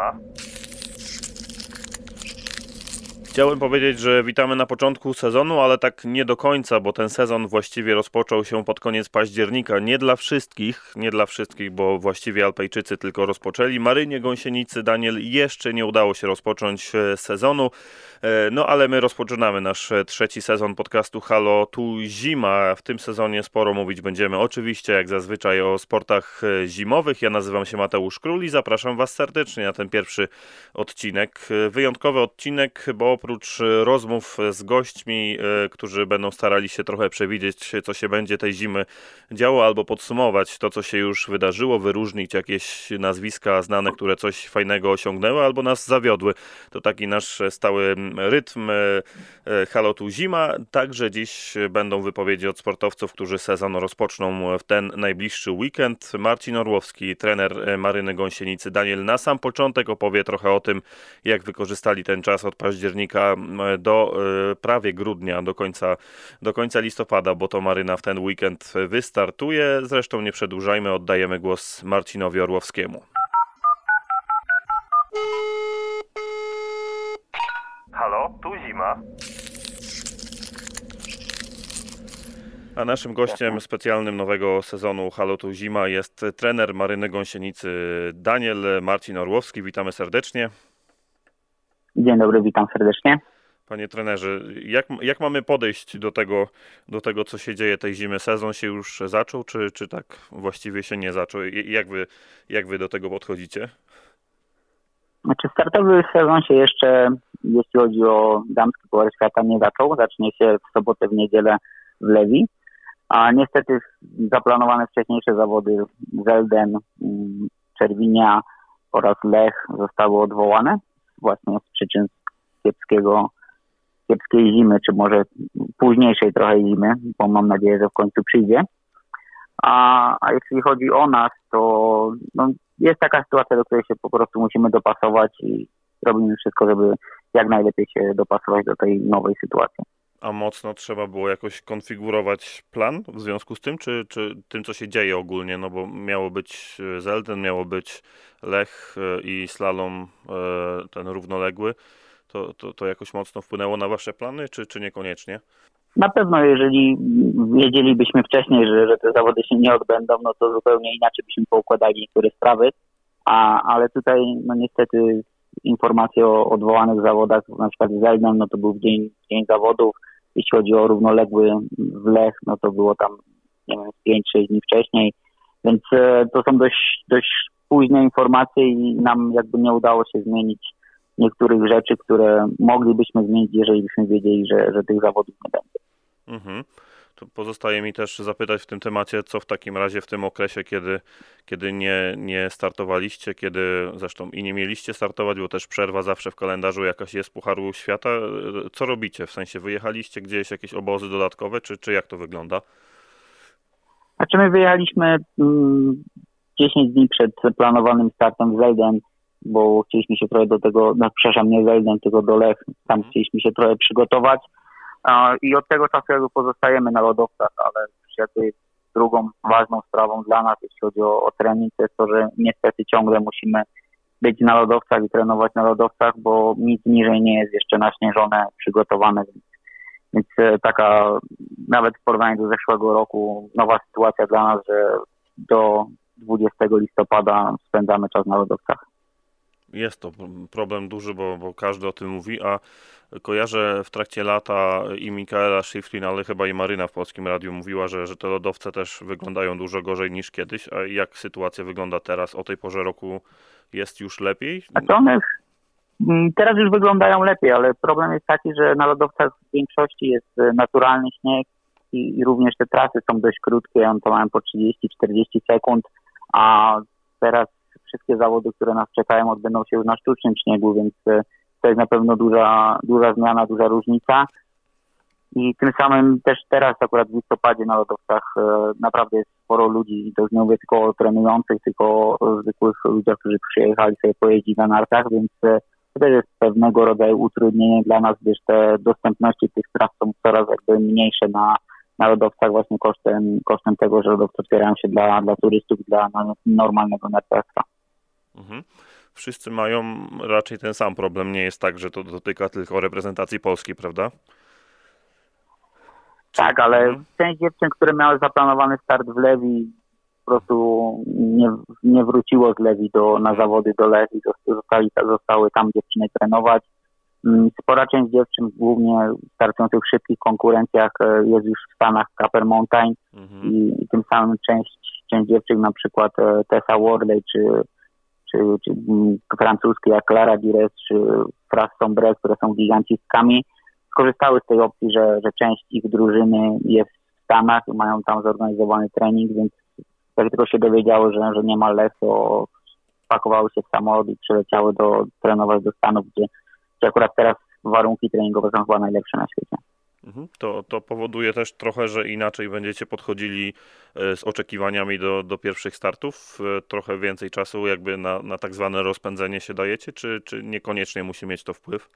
zima. Chciałem powiedzieć, że witamy na początku sezonu, ale tak nie do końca, bo ten sezon właściwie rozpoczął się pod koniec października. Nie dla wszystkich, nie dla wszystkich, bo właściwie Alpejczycy tylko rozpoczęli. Marynie Gąsienicy Daniel jeszcze nie udało się rozpocząć e, sezonu. E, no ale my rozpoczynamy nasz e, trzeci sezon podcastu Halo Tu Zima. W tym sezonie sporo mówić będziemy oczywiście jak zazwyczaj o sportach zimowych. Ja nazywam się Mateusz Król i zapraszam Was serdecznie na ten pierwszy odcinek. Wyjątkowy odcinek, bo oprócz rozmów z gośćmi, którzy będą starali się trochę przewidzieć, co się będzie tej zimy działo, albo podsumować to, co się już wydarzyło, wyróżnić jakieś nazwiska znane, które coś fajnego osiągnęły, albo nas zawiodły. To taki nasz stały rytm e, e, Halotu Zima. Także dziś będą wypowiedzi od sportowców, którzy sezon rozpoczną w ten najbliższy weekend. Marcin Orłowski, trener e, Maryny Gąsienicy. Daniel na sam początek opowie trochę o tym, jak wykorzystali ten czas od października do prawie grudnia, do końca, do końca listopada, bo to Maryna w ten weekend wystartuje. Zresztą nie przedłużajmy, oddajemy głos Marcinowi Orłowskiemu. Halo, tu zima. A naszym gościem specjalnym nowego sezonu Halo tu Zima jest trener Maryny Gąsienicy Daniel Marcin Orłowski. Witamy serdecznie. Dzień dobry, witam serdecznie. Panie trenerze, jak, jak mamy podejść do tego, do tego, co się dzieje tej zimy? Sezon się już zaczął, czy, czy tak właściwie się nie zaczął? Jak wy, jak wy do tego podchodzicie? Znaczy startowy sezon się jeszcze, jeśli chodzi o damski Puchar Świata, nie zaczął. Zacznie się w sobotę, w niedzielę w Lewi. A niestety zaplanowane wcześniejsze zawody Zelden, mm, Czerwinia oraz Lech zostały odwołane właśnie z przyczyn kiepskiego, kiepskiej zimy, czy może późniejszej trochę zimy, bo mam nadzieję, że w końcu przyjdzie. A, a jeśli chodzi o nas, to no, jest taka sytuacja, do której się po prostu musimy dopasować i robimy wszystko, żeby jak najlepiej się dopasować do tej nowej sytuacji. A mocno trzeba było jakoś konfigurować plan w związku z tym, czy, czy tym, co się dzieje ogólnie? No bo miało być Zelden, miało być Lech e, i slalom e, ten równoległy. To, to, to jakoś mocno wpłynęło na wasze plany, czy, czy niekoniecznie? Na pewno, jeżeli wiedzielibyśmy wcześniej, że, że te zawody się nie odbędą, no to zupełnie inaczej byśmy poukładali niektóre sprawy, a, ale tutaj no niestety informacje o odwołanych zawodach, na przykład z Zeldem, no to był dzień, dzień zawodów, jeśli chodzi o równoległy w Lech, no to było tam, nie wiem, 5-6 dni wcześniej, więc e, to są dość, dość późne informacje i nam jakby nie udało się zmienić niektórych rzeczy, które moglibyśmy zmienić, jeżeli byśmy wiedzieli, że, że tych zawodów nie będzie. Mhm. To pozostaje mi też zapytać w tym temacie, co w takim razie w tym okresie, kiedy, kiedy nie, nie startowaliście, kiedy zresztą i nie mieliście startować, bo też przerwa zawsze w kalendarzu jakaś jest Pucharu Świata. Co robicie? W sensie wyjechaliście gdzieś, jakieś obozy dodatkowe, czy, czy jak to wygląda? Znaczy my wyjechaliśmy 10 mm, dni przed planowanym startem w Zelden, bo chcieliśmy się trochę do tego, no przepraszam, nie Zelden, tylko do Lech, tam mhm. chcieliśmy się trochę przygotować i od tego czasu jakby pozostajemy na lodowcach, ale jakby drugą ważną sprawą dla nas, jeśli chodzi o, o trening, to jest to, że niestety ciągle musimy być na lodowcach i trenować na lodowcach, bo nic niżej nie jest jeszcze naśnieżone, przygotowane, więc, więc e, taka nawet w porównaniu do zeszłego roku nowa sytuacja dla nas, że do 20 listopada spędzamy czas na lodowcach. Jest to problem duży, bo, bo każdy o tym mówi, a kojarzę w trakcie lata i Mikaela Schifrin, ale chyba i Maryna w Polskim Radiu mówiła, że, że te lodowce też wyglądają dużo gorzej niż kiedyś. A jak sytuacja wygląda teraz? O tej porze roku jest już lepiej? A one mm, teraz już wyglądają lepiej, ale problem jest taki, że na lodowcach w większości jest e, naturalny śnieg i, i również te trasy są dość krótkie, one to mają po 30-40 sekund, a teraz wszystkie zawody, które nas czekają, odbędą się już na sztucznym śniegu, więc e, to jest na pewno duża, duża zmiana, duża różnica. I tym samym też teraz akurat w listopadzie na lodowcach e, naprawdę jest sporo ludzi i to nie mówię tylko o trenujących, tylko o zwykłych ludziach, którzy przyjechali sobie pojeździć na nartach, więc e, to też jest pewnego rodzaju utrudnienie dla nas, gdyż te dostępności tych tras są coraz jakby mniejsze na, na lodowcach właśnie kosztem, kosztem tego, że lodowce otwierają się dla, dla turystów, dla normalnego narciarstwa. Mhm wszyscy mają raczej ten sam problem. Nie jest tak, że to dotyka tylko reprezentacji polskiej, prawda? Tak, ale Mhm. część dziewczyn, które miały zaplanowany start w Lewi, po prostu nie, nie wróciło z Lewi do, na zawody do Lewi, zostali, zostały tam dziewczyny trenować. Mm, Spora część dziewczyn, głównie startujących w szybkich konkurencjach, e, jest już w Stanach Copper Mountain Mhm. i, i tym samym część, część dziewczyn, na przykład e, Tessa Worley, czy, czy, czy francuskie jak Clara Dires, czy Fras Sombre, które są gigancistkami, skorzystały z tej opcji, że, że część ich drużyny jest w Stanach i mają tam zorganizowany trening, więc jak tylko się dowiedziały, że, że nie ma to pakowały się w samolot i przyleciały do, trenować do Stanów, gdzie, gdzie akurat teraz warunki treningowe są chyba najlepsze na świecie. Mhm. To, to powoduje też trochę, że inaczej będziecie podchodzili e, z oczekiwaniami do, do pierwszych startów. E, Trochę więcej czasu jakby na, na tak zwane rozpędzenie się dajecie, czy, czy niekoniecznie musi mieć to wpływ?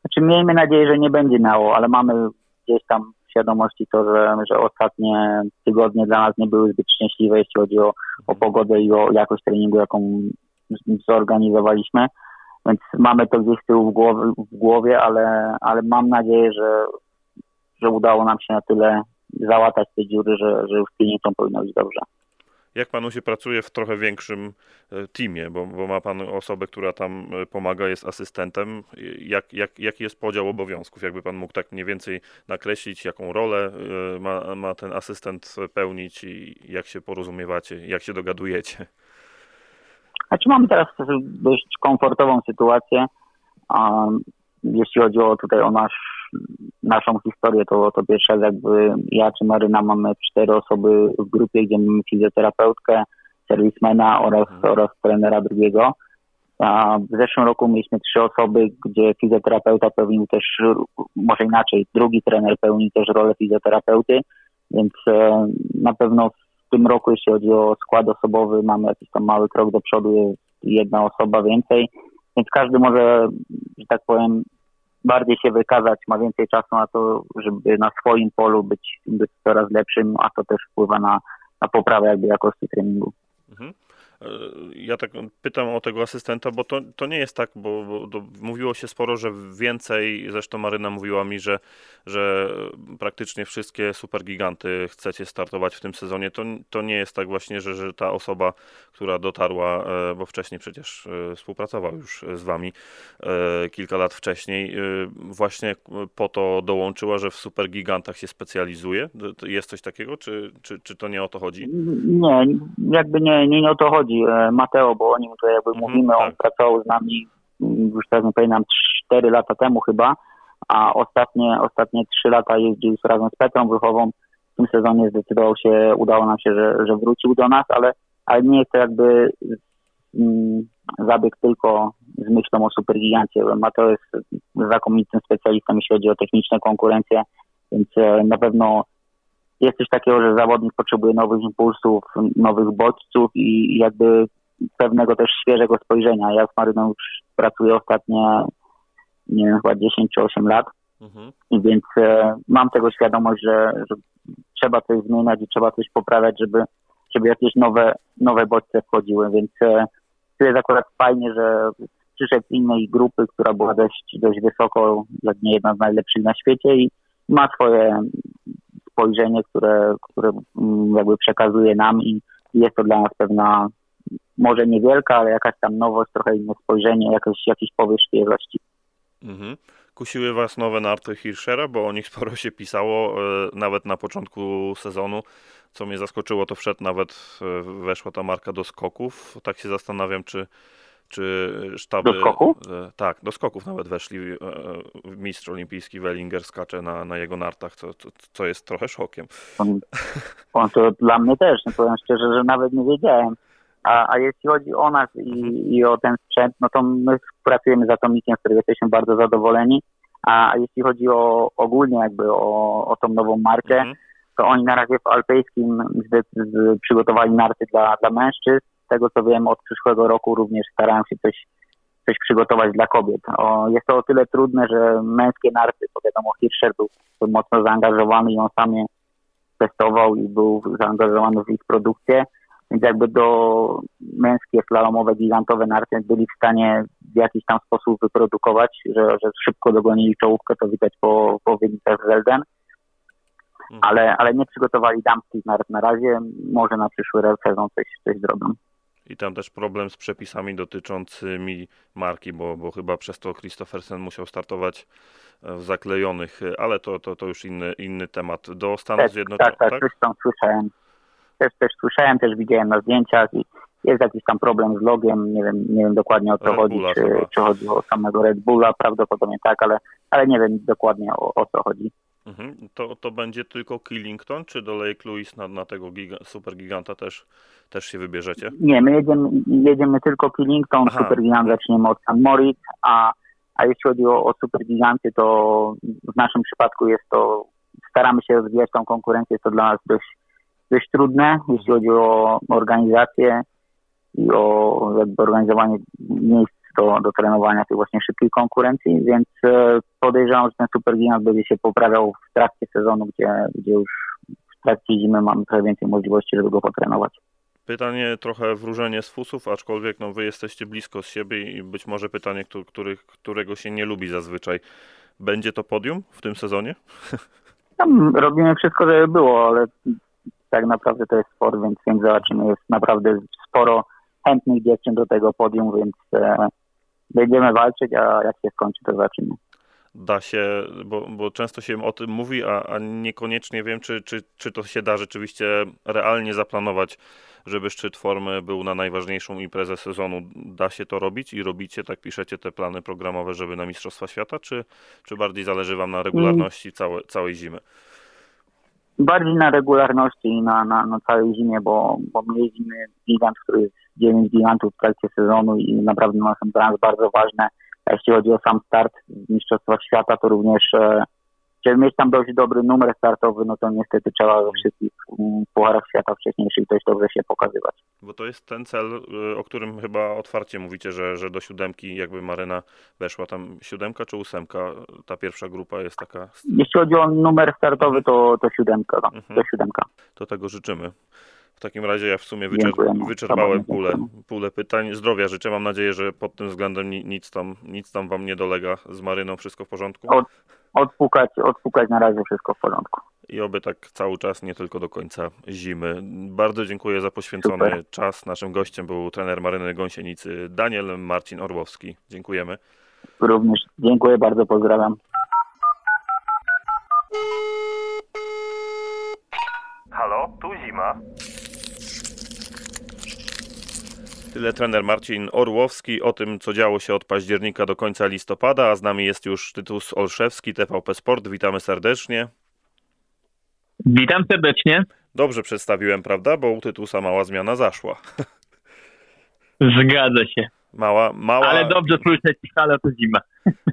Znaczy miejmy nadzieję, że nie będzie miało, ale mamy gdzieś tam świadomości to, że, że ostatnie tygodnie dla nas nie były zbyt szczęśliwe, jeśli chodzi o, o pogodę i o jakość treningu, jaką zorganizowaliśmy. Więc mamy to gdzieś z tyłu w głowie, w głowie ale, ale mam nadzieję, że, że udało nam się na tyle załatać te dziury, że, że już z kliniką powinno być dobrze. Jak panu się pracuje w trochę większym e, teamie, bo, bo ma pan osobę, która tam e, pomaga, jest asystentem. Jak, jak, jaki jest podział obowiązków? Jakby pan mógł tak mniej więcej nakreślić, jaką rolę e, ma, ma ten asystent pełnić i jak się porozumiewacie, jak się dogadujecie? Znaczy mamy teraz dość komfortową sytuację. Jeśli chodzi o tutaj o nasz, naszą historię, to, to pierwsza jakby ja czy Maryna mamy cztery osoby w grupie, gdzie mamy fizjoterapeutkę, serwismena oraz, Mhm. oraz trenera drugiego. W zeszłym roku mieliśmy trzy osoby, gdzie fizjoterapeuta pełnił też, może inaczej, drugi trener pełnił też rolę fizjoterapeuty, więc e, na pewno tym roku, jeśli chodzi o skład osobowy, mamy jakiś tam mały krok do przodu, jest jedna osoba więcej, więc każdy może, że tak powiem, bardziej się wykazać, ma więcej czasu na to, żeby na swoim polu być, być coraz lepszym, a to też wpływa na, na poprawę jakby jakości treningu. Mhm. E, Ja tak pytam o tego asystenta, bo to, to nie jest tak, bo, bo to mówiło się sporo, że więcej, zresztą Maryna mówiła mi, że, że praktycznie wszystkie supergiganty chcecie startować w tym sezonie. To, to nie jest tak właśnie, że, że ta osoba, która dotarła, e, bo wcześniej przecież e, współpracował już z wami kilka lat wcześniej, właśnie po to dołączyła, że w supergigantach się specjalizuje. Jest coś takiego, czy, czy, czy to nie o to chodzi? Nie, jakby nie, nie, nie o to chodzi. E, Mateo, bo o nim tutaj jakby Mhm, mówimy, on tak. pracował z nami mm, już teraz nie pamiętam, 4 lata temu chyba, a ostatnie, ostatnie 3 lata jeździł razem z Petrą Wychową. W tym sezonie zdecydował się, udało nam się, że, że wrócił do nas, ale, ale nie jest to jakby mm, zabieg tylko z myślą o supergigancie. Mateo jest znakomitym specjalistą, jeśli chodzi o techniczne konkurencje, więc e, na pewno jest coś takiego, że zawodnik potrzebuje nowych impulsów, nowych bodźców i jakby pewnego też świeżego spojrzenia. Ja z Maryną już pracuję ostatnie, nie wiem, chyba 10 czy 8 lat, Mhm. i więc e, mam tego świadomość, że, że trzeba coś zmieniać i trzeba coś poprawiać, żeby, żeby jakieś nowe, nowe bodźce wchodziły, więc e, tu jest akurat fajnie, że przyszedł z innej grupy, która była dość, dość wysoko, jak nie jedna z najlepszych na świecie i ma swoje spojrzenie, które, które mm, jakby przekazuje nam i jest to dla nas pewna, może niewielka, ale jakaś tam nowość, trochę inne spojrzenie, jakoś, jakiś powiew świeżości. Mhm. Kusiły Was nowe narty Hirschera, bo o nich sporo się pisało, e, nawet na początku sezonu. Co mnie zaskoczyło, to wszedł nawet, e, weszła ta marka do skoków. Tak się zastanawiam, czy, czy sztaby... Do skoku? e, Tak, do skoków nawet weszli. e, Mistrz olimpijski Wellinger skacze na, na jego nartach, co, co, co jest trochę szokiem. On, on to dla mnie też, no powiem szczerze, że nawet nie wiedziałem. A, a jeśli chodzi o nas i, i o ten sprzęt, no to my pracujemy z Atomikiem, z którego jesteśmy bardzo zadowoleni. A jeśli chodzi o ogólnie jakby o, o tą nową markę, Mhm. to oni na razie w alpejskim przygotowali narty dla, dla mężczyzn. Z tego co wiem, od przyszłego roku również starają się coś, coś przygotować dla kobiet. O, jest to o tyle trudne, że męskie narty, bo wiadomo, Hirscher był, był mocno zaangażowany i on sam je testował i był zaangażowany w ich produkcję. więc jakby do męskie slalomowe, gigantowe narty byli w stanie w jakiś tam sposób wyprodukować, że, że szybko dogonili czołówkę, to widać po, po wynikach z Elden, ale, ale nie przygotowali damskich nart na razie, może na przyszły sezon coś, coś zrobią. I tam też problem z przepisami dotyczącymi marki, bo, bo chyba przez to Christophersen musiał startować e, w zaklejonych, ale to, to, to już inny, inny temat. Do Stanów tak, Zjednoczonych. Tak, tak, tak? Też słyszałem. Też, też słyszałem, też widziałem na zdjęciach i jest jakiś tam problem z logiem, nie wiem, nie wiem dokładnie o co Red chodzi, Bulla czy, chyba. czy chodzi o samego Red Bulla, prawdopodobnie tak, ale, ale nie wiem dokładnie o, o co chodzi. Mhm. To, to będzie tylko Killington, czy do Lake Louise na, na tego giga, super giganta też, też się wybierzecie? Nie, my jedziemy, jedziemy tylko Killington, Aha. Super Gigant zaczniemy od St. Moritz, a, a jeśli chodzi o, o Super Giganty, to w naszym przypadku jest to, staramy się rozwijać tą konkurencję, jest to dla nas dość, dość trudne, jeśli chodzi o organizację i o jakby organizowanie miejsc do, do trenowania tej właśnie szybkiej konkurencji, więc e, podejrzewam, że ten Super Gigant będzie się poprawiał w trakcie sezonu, gdzie, gdzie już w trakcie zimy mamy trochę więcej możliwości, żeby go potrenować. Pytanie trochę wróżenie z fusów, aczkolwiek no, wy jesteście blisko z siebie i być może pytanie, któ- których, którego się nie lubi zazwyczaj. Będzie to podium w tym sezonie? Tam robimy wszystko, żeby było, ale tak naprawdę to jest sport, więc, więc zobaczymy. Jest naprawdę sporo chętnych dziewczyn do tego podium, więc e, będziemy walczyć, a jak się skończy, to zobaczymy. Da się, bo, bo często się o tym mówi, a, a niekoniecznie wiem, czy, czy, czy to się da rzeczywiście realnie zaplanować, żeby szczyt formy był na najważniejszą imprezę sezonu. Da się to robić i robicie, tak piszecie te plany programowe, żeby na Mistrzostwa Świata, czy, czy bardziej zależy Wam na regularności całe, całej zimy? Bardziej na regularności i na, na, na całej zimie, bo, bo my jeździmy gigant, który jest 9 gigantów w trakcie sezonu i naprawdę no, są dla nas bardzo ważne. A jeśli chodzi o sam start w Mistrzostwach Świata, to również e, żeby mieć tam dość dobry numer startowy, no to niestety trzeba we wszystkich mm, pucharach świata wcześniejszych dość dobrze się pokazywać. Bo to jest ten cel, y, o którym chyba otwarcie mówicie, że, że do siódemki jakby Maryna weszła tam siódemka czy ósemka, ta pierwsza grupa jest taka, Jeśli chodzi o numer startowy, to, to siódemka, no, Mhm. to siódemka. to tego życzymy. W takim razie ja w sumie wyczerpałem Dziękujemy. pulę, pulę pytań. Zdrowia życzę, mam nadzieję, że pod tym względem ni- nic tam, nic tam wam nie dolega z Maryną, wszystko w porządku O. Odpukać, odpukać na razie wszystko w porządku. i oby tak cały czas, nie tylko do końca zimy. Bardzo dziękuję za poświęcony Super. czas. Naszym gościem był trener Maryny Gąsienicy Daniel Marcin Orłowski. Dziękujemy. Również dziękuję bardzo, pozdrawiam. Halo, tu zima. Tyle trener Marcin Orłowski o tym, co działo się od października do końca listopada, a z nami jest już Tytus Olszewski, TVP Sport. Witamy serdecznie. Witam serdecznie. Dobrze przedstawiłem, prawda? Bo u Tytusa mała zmiana zaszła. Zgadza się. Mała, mała. Ale dobrze słyszeć, ale to zima.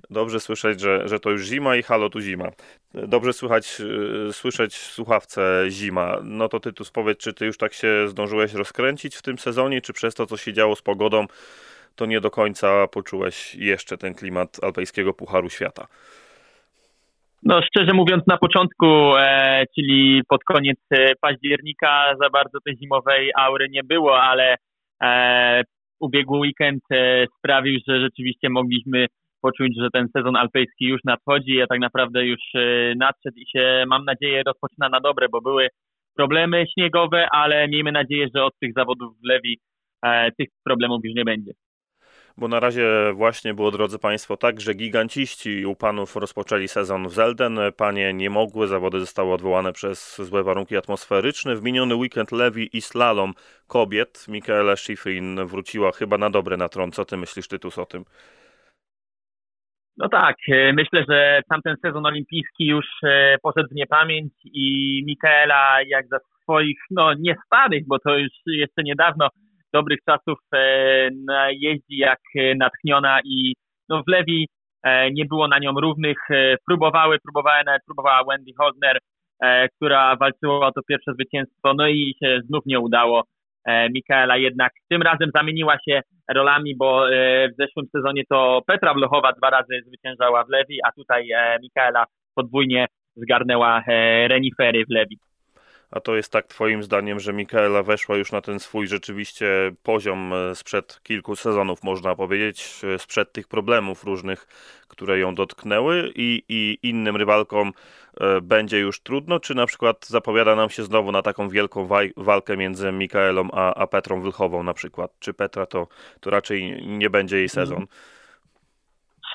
Dobrze słyszeć, że, że to już zima i halo tu zima. Dobrze słychać, yy, słyszeć w słuchawce zima. No to Tytus powiedz, czy ty już tak się zdążyłeś rozkręcić w tym sezonie, czy przez to, co się działo z pogodą, to nie do końca poczułeś jeszcze ten klimat alpejskiego Pucharu Świata? No szczerze mówiąc na początku, e, czyli pod koniec e, października za bardzo tej zimowej aury nie było, ale e, ubiegły weekend e, sprawił, że rzeczywiście mogliśmy poczuć, że ten sezon alpejski już nadchodzi, a tak naprawdę już e, nadszedł i się mam nadzieję rozpoczyna na dobre, bo były problemy śniegowe, ale miejmy nadzieję, że od tych zawodów w Lewi e, tych problemów już nie będzie. Bo na razie właśnie było, drodzy Państwo, tak, że giganciści u panów rozpoczęli sezon w Zelden. Panie nie mogły, zawody zostały odwołane przez złe warunki atmosferyczne. W miniony weekend Lewi i slalom kobiet Michaela Schifrin wróciła chyba na dobre na tron. Co ty myślisz, Tytus, o tym? No tak, e, myślę, że tamten sezon olimpijski już e, poszedł w niepamięć i Mikaela jak za swoich, no nie starych, bo to już jeszcze niedawno dobrych czasów e, jeździ jak natchniona i no w Lewi nie było na nią równych. Próbowały, próbowała nawet próbowała Wendy Holzner, e, która walczyła o to pierwsze zwycięstwo, no i się znów nie udało. E, Mikaela jednak tym razem zamieniła się rolami, bo e, w zeszłym sezonie to Petra Blochowa dwa razy zwyciężała w Lewi, a tutaj e, Mikaela podwójnie zgarnęła renifery w Lewi. A to jest tak twoim zdaniem, że Mikaela weszła już na ten swój rzeczywiście poziom e, sprzed kilku sezonów, można powiedzieć, e, sprzed tych problemów różnych, które ją dotknęły i, i innym rywalkom e, będzie już trudno, czy na przykład zapowiada nam się znowu na taką wielką waj- walkę między Mikaelą a, a Petrą Wilchową na przykład? Czy Petra to, to raczej nie będzie jej sezon?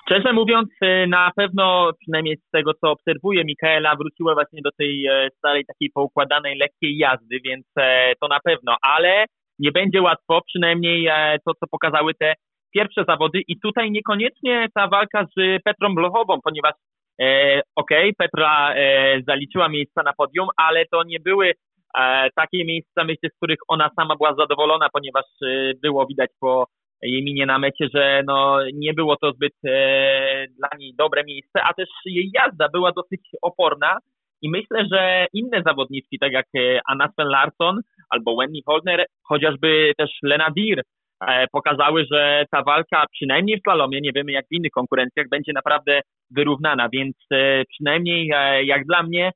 Szczerze mówiąc, y, na pewno, przynajmniej z tego co obserwuję, Mikaela wróciła właśnie do tej e, starej, takiej poukładanej, lekkiej jazdy, więc e, to na pewno, ale nie będzie łatwo, przynajmniej e, to, co pokazały te pierwsze zawody. I tutaj niekoniecznie ta walka z Petrą Blochową, ponieważ e, okej, okay, Petra e, zaliczyła miejsca na podium, ale to nie były e, takie miejsca, myślę, z których ona sama była zadowolona, ponieważ e, było widać po jej minie na mecie, że no, nie było to zbyt e, dla niej dobre miejsce, a też jej jazda była dosyć oporna i myślę, że inne zawodniczki, tak jak e, Anna Sven Larsson albo Wendy Holner, chociażby też Lena Dir, e, pokazały, że ta walka przynajmniej w slalomie, nie wiemy jak w innych konkurencjach, będzie naprawdę wyrównana, więc e, przynajmniej e, jak dla mnie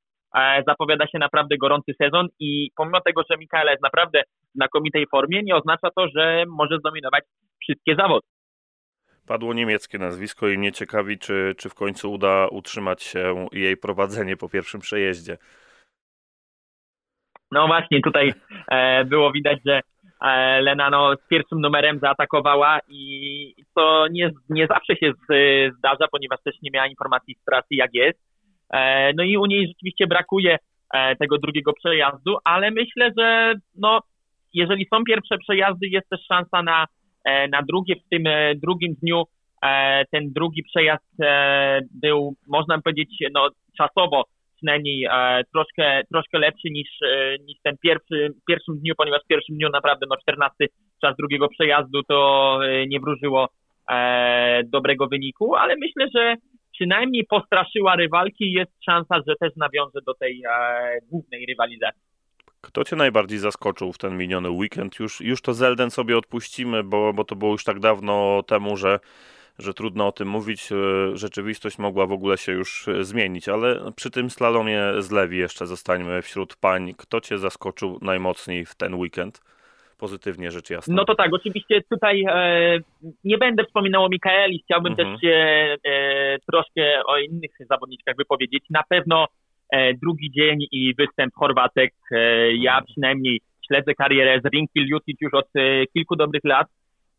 zapowiada się naprawdę gorący sezon i pomimo tego, że Mikaela jest naprawdę w znakomitej formie, nie oznacza to, że może zdominować wszystkie zawody. Padło niemieckie nazwisko i mnie ciekawi, czy, czy w końcu uda utrzymać się jej prowadzenie po pierwszym przejeździe. No właśnie, tutaj e, było widać, że e, Lena no, z pierwszym numerem zaatakowała i to nie, nie zawsze się zdarza, ponieważ też nie miała informacji z trasy jak jest. E, no i u niej rzeczywiście brakuje e, tego drugiego przejazdu, ale myślę, że no, jeżeli są pierwsze przejazdy, jest też szansa na E, na drugie, w tym drugim dniu ten drugi przejazd był, można powiedzieć, no, czasowo przynajmniej troszkę, troszkę lepszy niż, niż ten pierwszy, pierwszym dniu, ponieważ w pierwszym dniu naprawdę no, 14 czas drugiego przejazdu to nie wróżyło dobrego wyniku, ale myślę, że przynajmniej postraszyła rywalki i jest szansa, że też nawiąże do tej głównej rywalizacji. Kto cię najbardziej zaskoczył w ten miniony weekend? Już, już to Zelden sobie odpuścimy, bo, bo to było już tak dawno temu, że, że trudno o tym mówić. E, rzeczywistość mogła w ogóle się już e, zmienić, ale przy tym slalomie z Lewi jeszcze zostańmy wśród pań. Kto cię zaskoczył najmocniej w ten weekend? Pozytywnie rzecz jasna. No to tak, oczywiście tutaj e, nie będę wspominał o Mikaeli, chciałbym mhm. też się e, troszkę o innych zawodniczkach wypowiedzieć. Na pewno E, drugi dzień i występ Chorwatek. E, ja przynajmniej śledzę karierę z Rinki Ljutic już od e, kilku dobrych lat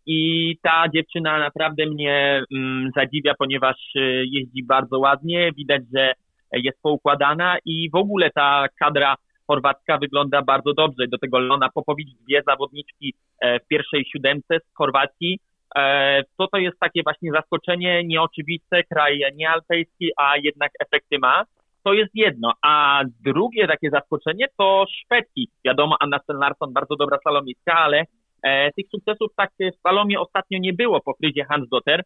i ta dziewczyna naprawdę mnie mm, zadziwia, ponieważ jeździ bardzo ładnie, widać, że jest poukładana i w ogóle ta kadra chorwacka wygląda bardzo dobrze. Do tego Lona Popowicz, dwie zawodniczki w pierwszej siódemce z Chorwacji. To to jest takie właśnie zaskoczenie nieoczywiste, kraj niealpejski, a jednak efekty ma to jest jedno. A drugie takie zaskoczenie to Szwedki. Wiadomo, Anna Sten bardzo dobra salomistka, ale e, tych sukcesów tak w salomie ostatnio nie było po Frydzie Hansdotter. E,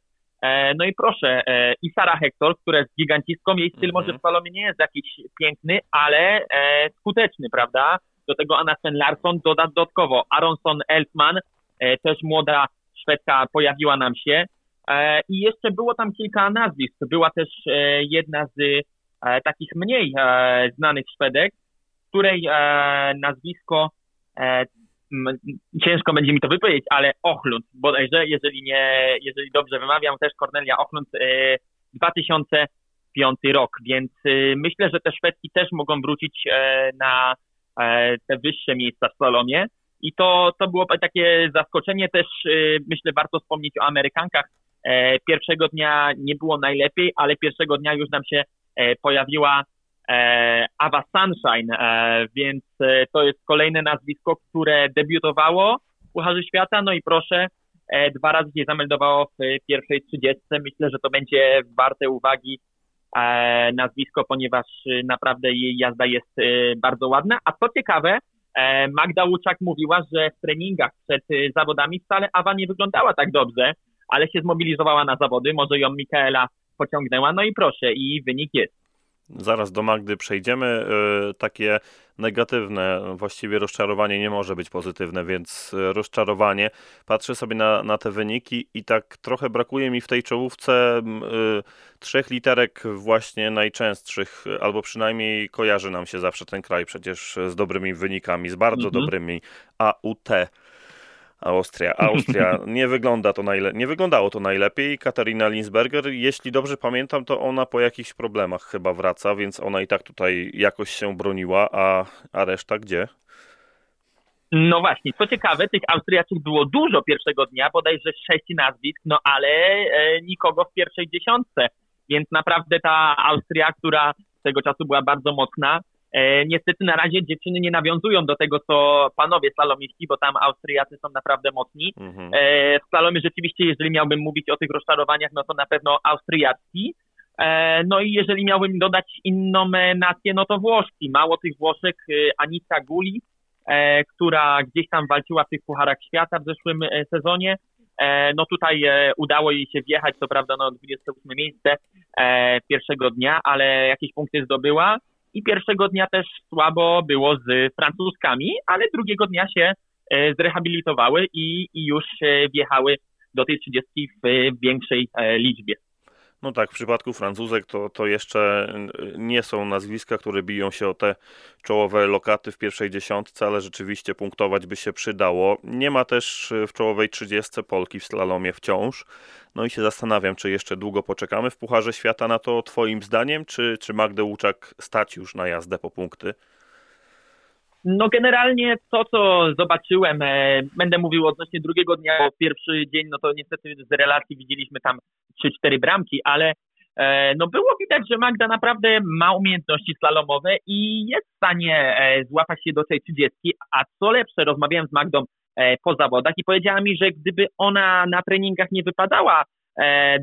no i proszę, e, i Sara Hector, która jest gigantistką, jej styl może w salomie nie jest jakiś piękny, ale e, skuteczny, prawda? Do tego Anna Sten Larsson dodatkowo Aronson Elfman, e, też młoda Szwedka pojawiła nam się. E, I jeszcze było tam kilka nazwisk. Była też e, jedna z E, takich mniej e, znanych Szwedek, której e, nazwisko ciężko będzie mi to wypowiedzieć, ale Ochlund, bodajże, jeżeli nie, jeżeli dobrze wymawiam, też Kornelia Ochlund, 2005 rok, więc myślę, że te Szwedki też mogą wrócić na te wyższe miejsca w salomie i to, to było takie zaskoczenie też, myślę, warto wspomnieć o Amerykankach. Pierwszego dnia nie było najlepiej, ale pierwszego dnia już nam się E, pojawiła e, Ava Sunshine, e, więc to jest kolejne nazwisko, które debiutowało w Pucharze Świata, no i proszę, dwa razy się zameldowało w pierwszej trzydziestce. Myślę, że to będzie warte uwagi nazwisko, ponieważ naprawdę jej jazda jest bardzo ładna. A co ciekawe, Magda Łuczak mówiła, że w treningach przed zawodami wcale Awa nie wyglądała tak dobrze, ale się zmobilizowała na zawody. Może ją Mikaela pociągnęła. No i proszę, i wynik jest. Zaraz do Magdy przejdziemy. E, takie negatywne. Właściwie rozczarowanie nie może być pozytywne, więc rozczarowanie. Patrzę sobie na, na te wyniki i tak trochę brakuje mi w tej czołówce y, trzech literek właśnie najczęstszych, albo przynajmniej kojarzy nam się zawsze ten kraj przecież z dobrymi wynikami, z bardzo mhm. dobrymi. AUT. Austria. Austria nie wygląda to najle- nie wyglądało to najlepiej. Katarina Linsberger, jeśli dobrze pamiętam, to ona po jakichś problemach chyba wraca, więc ona i tak tutaj jakoś się broniła, a, a reszta gdzie? No właśnie, co ciekawe, tych Austriaczych było dużo pierwszego dnia, bodajże sześć nazwisk, no ale e, nikogo w pierwszej dziesiątce. Więc naprawdę ta Austria, która tego czasu była bardzo mocna, niestety na razie dziewczyny nie nawiązują do tego, co panowie slalomiści, bo tam Austriacy są naprawdę mocni. Mhm. E, w slalomie rzeczywiście, jeżeli miałbym mówić o tych rozczarowaniach, no to na pewno austriacki. E, no i jeżeli miałbym dodać inną nację, no to Włoszki. Mało tych Włoszek, Anita Guli, która gdzieś tam walczyła w tych Pucharach Świata w zeszłym sezonie. No tutaj udało jej się wjechać, co prawda no 28 miejsce pierwszego dnia, ale jakieś punkty zdobyła i pierwszego dnia też słabo było z Francuzkami, ale drugiego dnia się e, zrehabilitowały i, i już wjechały do tej 30 w większej e, liczbie. No tak, w przypadku Francuzek to, to jeszcze nie są nazwiska, które biją się o te czołowe lokaty w pierwszej dziesiątce, ale rzeczywiście punktować by się przydało. Nie ma też w czołowej trzydziestce Polki w slalomie wciąż. No i się zastanawiam, czy jeszcze długo poczekamy w Pucharze Świata na to twoim zdaniem, czy, czy Magdę Łuczak stać już na jazdę po punkty? No generalnie to, co zobaczyłem, e, będę mówił odnośnie drugiego dnia, bo pierwszy dzień, no to niestety z relacji widzieliśmy tam 3-4 bramki, ale e, no było widać, że Magda naprawdę ma umiejętności slalomowe i jest w stanie e, złapać się do tej 30, a co lepsze, rozmawiałem z Magdą e, po zawodach i powiedziała mi, że gdyby ona na treningach nie wypadała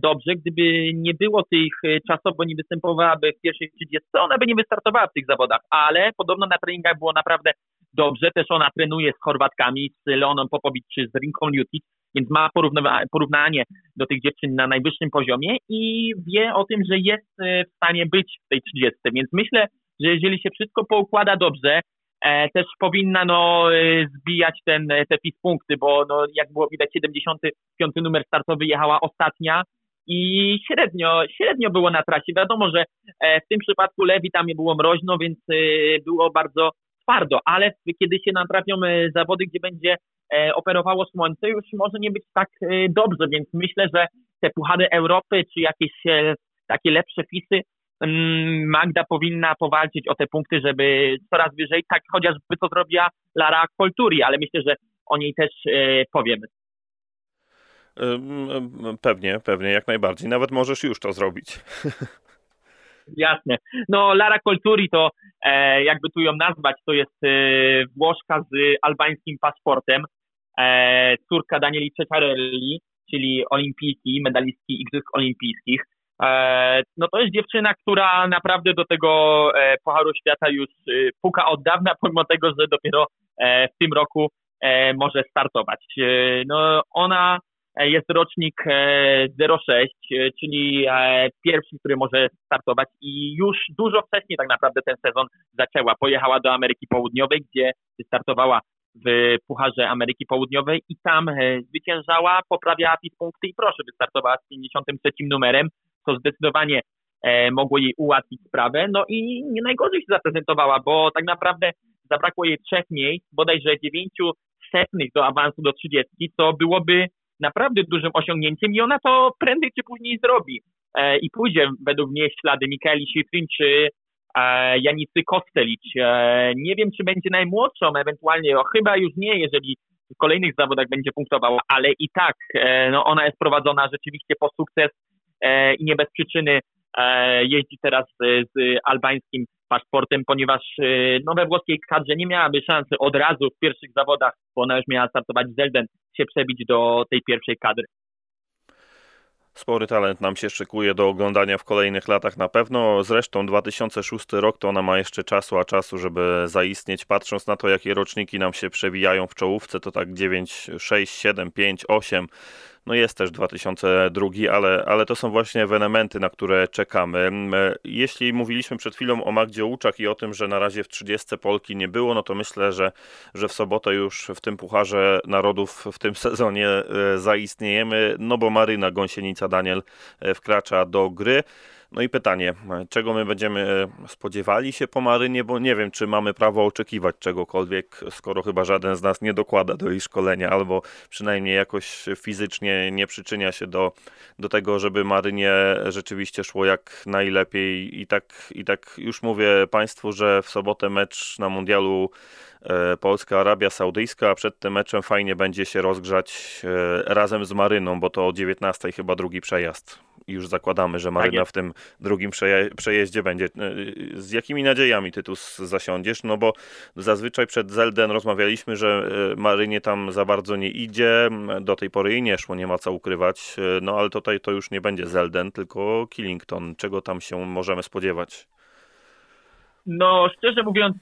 dobrze, gdyby nie było tych e, czasów, bo nie występowałaby w pierwszej 30, ona by nie wystartowała w tych zawodach, ale podobno na treningach było naprawdę dobrze, też ona trenuje z Chorwatkami, z Leoną Popovic czy z Rinką Jutic, więc ma porównanie do tych dziewczyn na najwyższym poziomie i wie o tym, że jest e, w stanie być w tej 30, więc myślę, że jeżeli się wszystko poukłada dobrze, E, też powinna no, e, zbijać ten, te PIS punkty, bo no, jak było widać 75 numer startowy jechała ostatnia i średnio, średnio było na trasie. Wiadomo, że e, w tym przypadku Lewi tam nie było mroźno, więc było bardzo twardo, ale kiedy się natrafią zawody, gdzie będzie operowało słońce, już może nie być tak dobrze, więc myślę, że te puchary Europy czy jakieś takie lepsze fisy Mm, Magda powinna powalczyć o te punkty, żeby coraz wyżej, tak chociażby to zrobiła Lara Kolturi, ale myślę, że o niej też e, powiemy. Pewnie, pewnie, jak najbardziej. Nawet możesz już to zrobić. Jasne. No, Lara Kolturi to, e, jakby tu ją nazwać, to jest e, Włoszka z albańskim paszportem, córka Danieli Ceccarelli, czyli olimpijki, medalistki Igrzysk Olimpijskich. E, no to jest dziewczyna, która naprawdę do tego e, Pucharu Świata już e, puka od dawna, pomimo tego, że dopiero w tym roku może startować. No ona jest rocznik 06, czyli pierwszy, który może startować i już dużo wcześniej tak naprawdę ten sezon zaczęła. Pojechała do Ameryki Południowej, gdzie startowała w Pucharze Ameryki Południowej i tam zwyciężała, poprawiała PIS punkty i proszę, wystartowała z 53 numerem co zdecydowanie e, mogło jej ułatwić sprawę. No i nie najgorzej się zaprezentowała, bo tak naprawdę zabrakło jej trzech miejsc, bodajże dziewięciu setnych do awansu do 30, co byłoby naprawdę dużym osiągnięciem i ona to prędzej czy później zrobi. E, I pójdzie według mnie ślady Mikaeli Schifrin czy e, Janicy Kostelicz. E, nie wiem, czy będzie najmłodszą, ewentualnie, o, chyba już nie, jeżeli w kolejnych zawodach będzie punktowała, ale i tak no, ona jest prowadzona rzeczywiście po sukces i nie bez przyczyny e, jeździ teraz z albańskim paszportem, ponieważ e, no, we włoskiej kadrze nie miałaby szansy od razu w pierwszych zawodach, bo ona już miała startować z Zelden, się przebić do tej pierwszej kadry. Spory talent nam się szykuje do oglądania w kolejnych latach na pewno. Zresztą 2006 rok to ona ma jeszcze czasu, a czasu, żeby zaistnieć. Patrząc na to, jakie roczniki nam się przewijają w czołówce, to tak 9, 6, 7, 5, 8 No jest też 2002, ale, ale to są właśnie ewenementy, na które czekamy. Jeśli mówiliśmy przed chwilą o Magdzie Łuczak i o tym, że na razie w 30 Polki nie było, no to myślę, że, że w sobotę już w tym Pucharze Narodów w tym sezonie zaistniejemy, no bo Maryna Gąsienica-Daniel wkracza do gry. No i pytanie, czego my będziemy e, spodziewali się po Marynie, bo nie wiem, czy mamy prawo oczekiwać czegokolwiek, skoro chyba żaden z nas nie dokłada do jej szkolenia, albo przynajmniej jakoś fizycznie nie przyczynia się do, do tego, żeby Marynie rzeczywiście szło jak najlepiej. I tak, I tak już mówię Państwu, że w sobotę mecz na mundialu e, Polska-Arabia Saudyjska, a przed tym meczem fajnie będzie się rozgrzać e, razem z Maryną, bo to o 19 chyba drugi przejazd i już zakładamy, że Maryna tak w tym drugim przeje przejeździe będzie. E, z jakimi nadziejami ty tu zasiądziesz? No bo zazwyczaj przed Zelden rozmawialiśmy, że e, Marynie tam za bardzo nie idzie, do tej pory jej nie szło, nie ma co ukrywać, e, no ale tutaj to już nie będzie Zelden, tylko Killington. Czego tam się możemy spodziewać? No, szczerze mówiąc,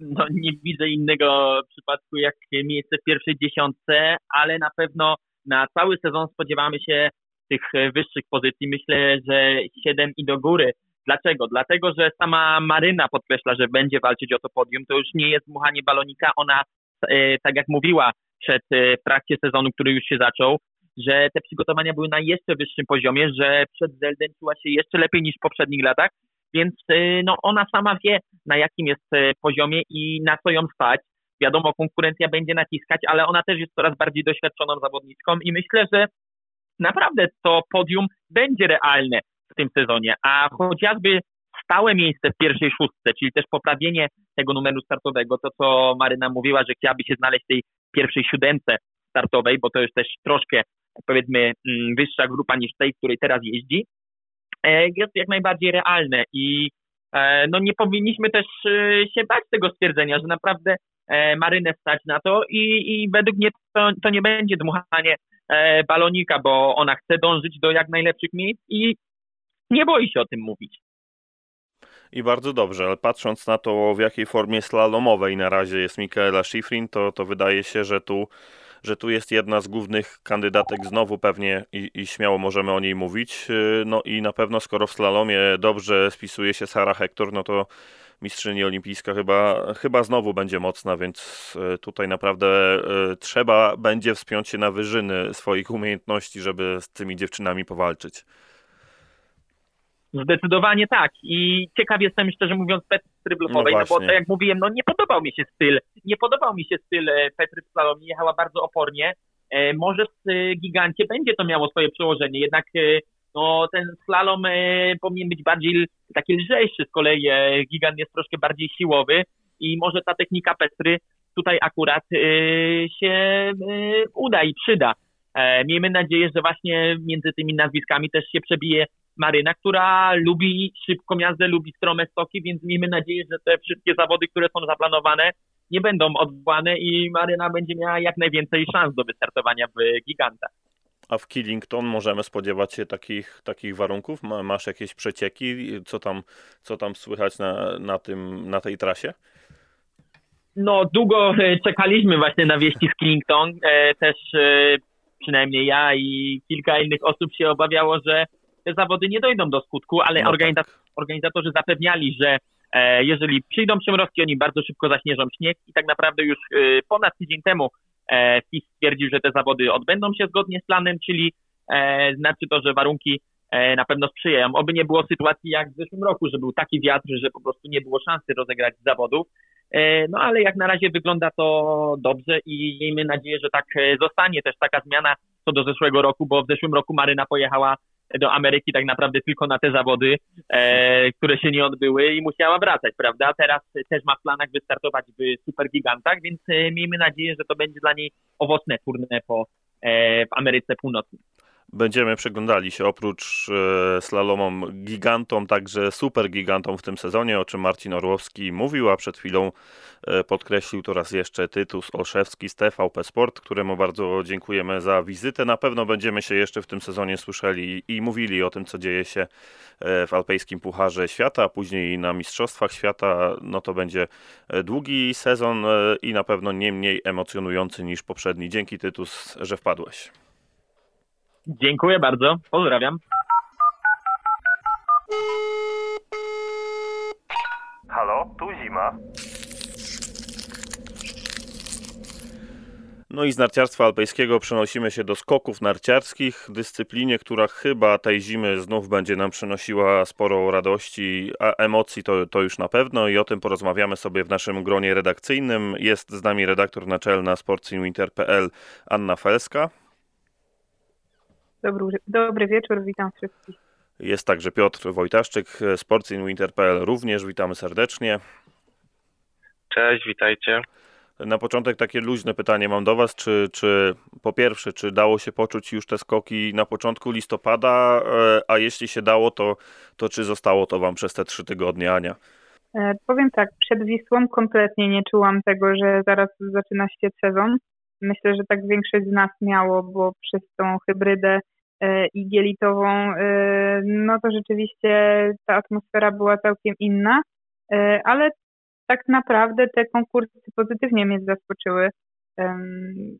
no, nie widzę innego przypadku jak miejsce w pierwszej dziesiątce, ale na pewno na cały sezon spodziewamy się tych e, wyższych pozycji. Myślę, że 7 i do góry. Dlaczego? Dlatego, że sama Maryna podkreśla, że będzie walczyć o to podium. To już nie jest dmuchanie balonika. Ona, e, tak jak mówiła przed e, w trakcie sezonu, który już się zaczął, że te przygotowania były na jeszcze wyższym poziomie, że przed Zelden czuła się jeszcze lepiej niż w poprzednich latach, więc no, ona sama wie, na jakim jest poziomie i na co ją stać. Wiadomo, konkurencja będzie naciskać, ale ona też jest coraz bardziej doświadczoną zawodniczką i myślę, że naprawdę to podium będzie realne w tym sezonie, a chociażby stałe miejsce w pierwszej szóstce, czyli też poprawienie tego numeru startowego, to co Maryna mówiła, że chciałaby się znaleźć w tej pierwszej siódemce startowej, bo to jest też troszkę powiedzmy mm, wyższa grupa niż tej, w której teraz jeździ, e, jest jak najbardziej realne i e, no nie powinniśmy też e, się bać tego stwierdzenia, że naprawdę Marynę stać na to i, i według mnie to, to nie będzie dmuchanie balonika, bo ona chce dążyć do jak najlepszych miejsc i nie boi się o tym mówić. I bardzo dobrze, ale patrząc na to, w jakiej formie slalomowej na razie jest Michaela Schifrin, to, to wydaje się, że tu, że tu jest jedna z głównych kandydatek znowu pewnie i, i śmiało możemy o niej mówić. E, no i na pewno skoro w slalomie dobrze spisuje się Sara Hector, no to mistrzyni olimpijska chyba, chyba znowu będzie mocna, więc e, tutaj naprawdę e, trzeba będzie wspiąć się na wyżyny swoich umiejętności, żeby z tymi dziewczynami powalczyć. Zdecydowanie tak. I ciekaw jestem, szczerze mówiąc, Petry Tryblofowej, no, no, bo tak jak mówiłem, no nie podobał mi się styl. Nie podobał mi się styl e, Petry w slalomie, jechała bardzo opornie. Może w gigancie będzie to miało swoje przełożenie, jednak no ten slalom e, powinien być bardziej taki lżejszy, z kolei e, gigant jest troszkę bardziej siłowy i może ta technika Petry tutaj akurat e, się uda i przyda. Miejmy nadzieję, że właśnie między tymi nazwiskami też się przebije Maryna, która lubi szybką jazdę, lubi strome stoki, więc miejmy nadzieję, że te wszystkie zawody, które są zaplanowane, nie będą odwołane i Maryna będzie miała jak najwięcej szans do wystartowania w gigantach. A w Killington możemy spodziewać się takich, takich warunków? Masz jakieś przecieki? Co tam, co tam słychać na, na, tym, na tej trasie? No, długo e, czekaliśmy właśnie na wieści z Killington. E, też e, przynajmniej ja i kilka innych osób się obawiało, że te zawody nie dojdą do skutku, ale no organizator, tak. organizatorzy zapewniali, że jeżeli przyjdą przymrozki, oni bardzo szybko zaśnieżą śnieg i tak naprawdę już ponad tydzień temu E, FIS stwierdził, że te zawody odbędą się zgodnie z planem, czyli e, znaczy to, że warunki e, na pewno sprzyjają. Oby nie było sytuacji jak w zeszłym roku, że był taki wiatr, że po prostu nie było szansy rozegrać zawodów. No ale jak na razie wygląda to dobrze i miejmy nadzieję, że tak zostanie też taka zmiana co do zeszłego roku, bo w zeszłym roku Maryna pojechała do Ameryki tak naprawdę tylko na te zawody, e, które się nie odbyły i musiała wracać, prawda? Teraz też ma w planach wystartować w supergigantach, więc e, miejmy nadzieję, że to będzie dla niej owocne turne po, e, w Ameryce Północnej. Będziemy przyglądali się oprócz e, slalomom gigantom, także super gigantom w tym sezonie, o czym Marcin Orłowski mówił, a przed chwilą e, podkreślił to raz jeszcze Tytus Olszewski z TVP Sport, któremu bardzo dziękujemy za wizytę. Na pewno będziemy się jeszcze w tym sezonie słyszeli i mówili o tym, co dzieje się e, w Alpejskim Pucharze Świata, a później na Mistrzostwach Świata. No to będzie długi sezon i na pewno nie mniej emocjonujący niż poprzedni. Dzięki Tytus, że wpadłeś. Dziękuję bardzo, pozdrawiam. Halo, tu zima. No i z narciarstwa alpejskiego przenosimy się do skoków narciarskich, dyscyplinie, która chyba tej zimy znów będzie nam przynosiła sporo radości, a emocji to, to już na pewno i o tym porozmawiamy sobie w naszym gronie redakcyjnym. Jest z nami redaktor naczelna sportsinwinter.pl Anna Felska. Dobry, dobry wieczór, witam wszystkich. Jest także Piotr Wojtaszczyk, sportsinwinter.pl również, witamy serdecznie. Cześć, witajcie. Na początek takie luźne pytanie mam do Was, czy, czy po pierwsze, czy dało się poczuć już te skoki na początku listopada, e, a jeśli się dało, to, to czy zostało to Wam przez te trzy tygodnie, Ania? E, powiem tak, przed Wisłą kompletnie nie czułam tego, że zaraz zaczyna się sezon. Myślę, że tak większość z nas miało, bo przez tą hybrydę e, igielitową, e, no to rzeczywiście ta atmosfera była całkiem inna, e, ale tak naprawdę te konkursy pozytywnie mnie zaskoczyły.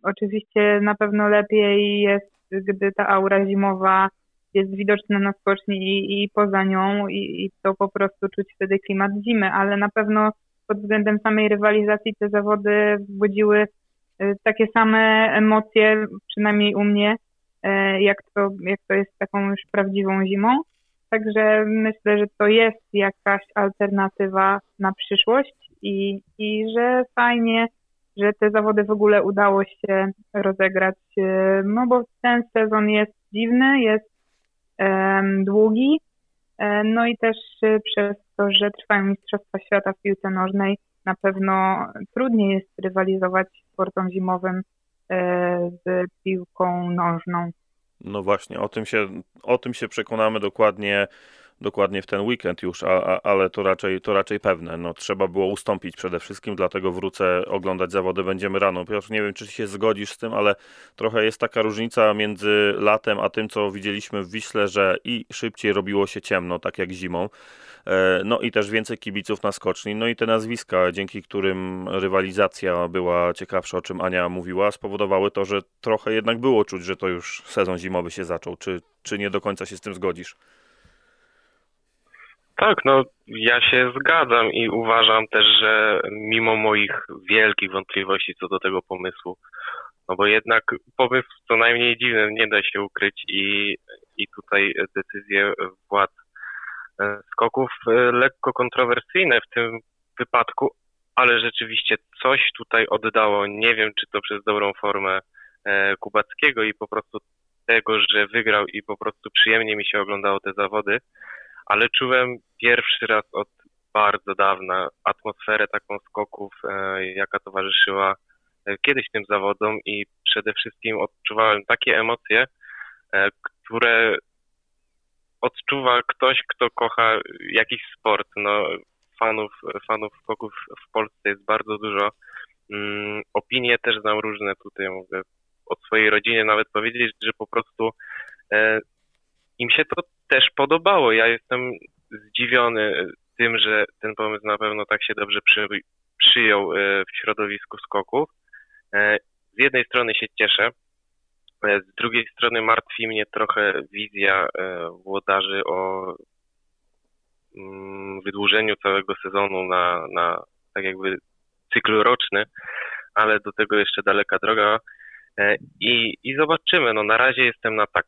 Oczywiście na pewno lepiej jest, gdy ta aura zimowa jest widoczna na skoczni i, i poza nią i, i, to po prostu czuć wtedy klimat zimy, ale na pewno pod względem samej rywalizacji te zawody wzbudziły takie same emocje, przynajmniej u mnie, jak to, jak to jest taką już prawdziwą zimą. Także myślę, że to jest jakaś alternatywa na przyszłość i, i że fajnie, że te zawody w ogóle udało się rozegrać, e, no bo ten sezon jest dziwny, jest um, długi, e, no i też e, przez to, że trwają Mistrzostwa Świata w piłce nożnej, na pewno trudniej jest rywalizować sportom zimowym z piłką nożną. No właśnie, o tym się, o tym się przekonamy dokładnie dokładnie w ten weekend już, a, a, ale to raczej, to raczej pewne. No, trzeba było ustąpić przede wszystkim, dlatego wrócę oglądać zawody będziemy rano. Piotr, nie wiem, czy się zgodzisz z tym, ale trochę jest taka różnica między latem a tym, co widzieliśmy w Wiśle, że i szybciej robiło się ciemno, tak jak zimą. E, no i też więcej kibiców na skoczni. No i te nazwiska, dzięki którym rywalizacja była ciekawsza, o czym Ania mówiła, spowodowały to, że trochę jednak było czuć, że to już sezon zimowy się zaczął. Czy, czy nie do końca się z tym zgodzisz? Tak, no ja się zgadzam i uważam też, że mimo moich wielkich wątpliwości co do tego pomysłu, no bo jednak pomysł co najmniej dziwny, nie da się ukryć i, i tutaj decyzje władz skoków e, lekko kontrowersyjne w tym wypadku, ale rzeczywiście coś tutaj oddało. Nie wiem, czy to przez dobrą formę e, Kubackiego i po prostu tego, że wygrał i po prostu przyjemnie mi się oglądało te zawody, ale czułem pierwszy raz od bardzo dawna atmosferę taką skoków, e, jaka towarzyszyła e, kiedyś tym zawodom i przede wszystkim odczuwałem takie emocje, e, które odczuwa ktoś, kto kocha jakiś sport. No, fanów, fanów skoków w Polsce jest bardzo dużo. Mm, opinie też znam różne tutaj, mogę od swojej rodziny nawet powiedzieć, że po prostu im się to też podobało. Ja jestem zdziwiony tym, że ten pomysł na pewno tak się dobrze przy, przyjął e, w środowisku skoków. E, z jednej strony się cieszę, e, z drugiej strony martwi mnie trochę wizja włodarzy o mm, wydłużeniu całego sezonu na, na tak jakby cykl roczny, ale do tego jeszcze daleka droga. I, I zobaczymy. No na razie jestem na tak.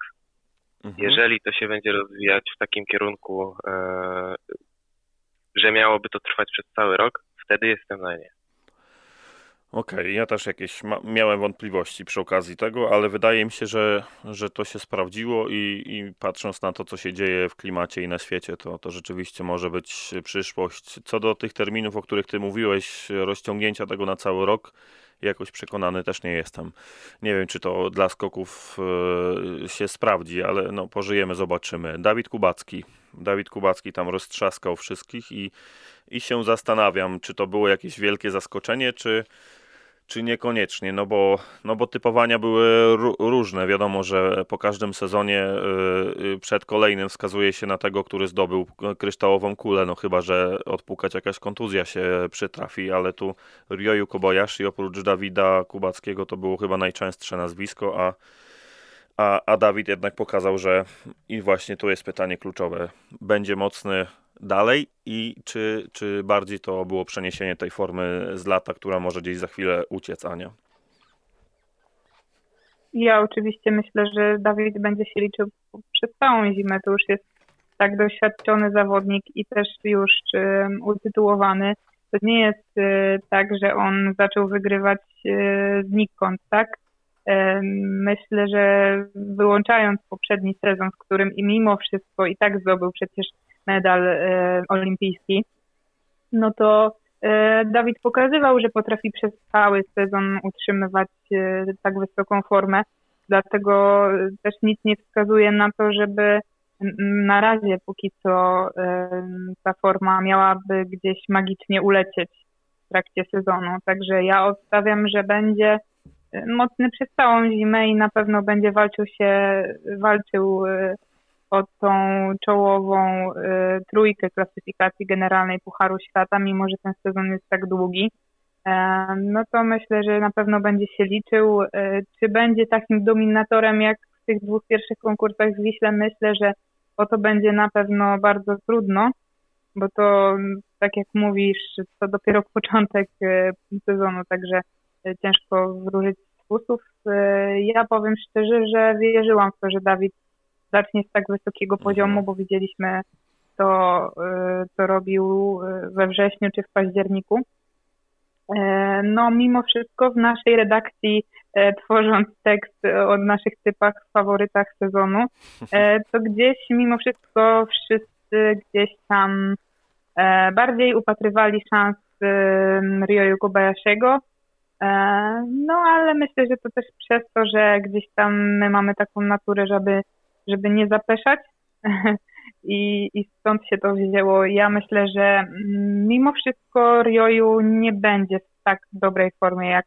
Mhm. Jeżeli to się będzie rozwijać w takim kierunku, e, że miałoby to trwać przez cały rok, wtedy jestem na nie. Okej, okay, ja też jakieś miałem wątpliwości przy okazji tego, ale wydaje mi się, że, że to się sprawdziło i, i patrząc na to, co się dzieje w klimacie i na świecie, to, to rzeczywiście może być przyszłość. Co do tych terminów, o których ty mówiłeś, rozciągnięcia tego na cały rok, jakoś przekonany też nie jestem. Nie wiem, czy to dla skoków e, się sprawdzi, ale no, pożyjemy, zobaczymy. Dawid Kubacki. Dawid Kubacki tam roztrzaskał wszystkich i, i się zastanawiam, czy to było jakieś wielkie zaskoczenie, czy czy niekoniecznie, no bo, no bo typowania były różne. Wiadomo, że po każdym sezonie yy, przed kolejnym wskazuje się na tego, który zdobył kryształową kulę, no chyba, że odpukać jakaś kontuzja się przytrafi, ale tu Ryoyu Kobayashi oprócz Dawida Kubackiego to było chyba najczęstsze nazwisko, a a, a Dawid jednak pokazał, że i właśnie tu jest pytanie kluczowe, będzie mocny dalej i czy, czy bardziej to było przeniesienie tej formy z lata, która może gdzieś za chwilę uciec, Ania? Ja oczywiście myślę, że Dawid będzie się liczył przez całą zimę. To już jest tak doświadczony zawodnik i też już utytułowany. To nie jest y, tak, że on zaczął wygrywać y, znikąd, tak? Myślę, że wyłączając poprzedni sezon, w którym i mimo wszystko i tak zdobył przecież medal e, olimpijski, no to e, Dawid pokazywał, że potrafi przez cały sezon utrzymywać e, tak wysoką formę. Dlatego też nic nie wskazuje na to, żeby na razie póki co ta forma miałaby gdzieś magicznie ulecieć w trakcie sezonu. Także ja obstawiam, że będzie mocny przez całą zimę i na pewno będzie walczył się, walczył o tą czołową y, trójkę klasyfikacji generalnej Pucharu Świata, mimo że ten sezon jest tak długi. E, no to myślę, że na pewno będzie się liczył. E, czy będzie takim dominatorem jak w tych dwóch pierwszych konkursach z Wiśle? Myślę, że o to będzie na pewno bardzo trudno, bo to, tak jak mówisz, to dopiero początek e, sezonu, także ciężko wróżyć sposób. E, ja powiem szczerze, że wierzyłam w to, że Dawid zacznie z tak wysokiego Mhm. poziomu, bo widzieliśmy to, e, co robił e, we wrześniu czy w październiku. No, mimo wszystko w naszej redakcji, tworząc tekst o naszych typach, faworytach sezonu, to gdzieś mimo wszystko wszyscy gdzieś tam bardziej upatrywali szans Ryoyu Kobayashiego, E, no ale myślę, że to też przez to, że gdzieś tam my mamy taką naturę, żeby, żeby nie zapeszać I, i stąd się to wzięło. Ja myślę, że mimo wszystko Rioju nie będzie w tak dobrej formie jak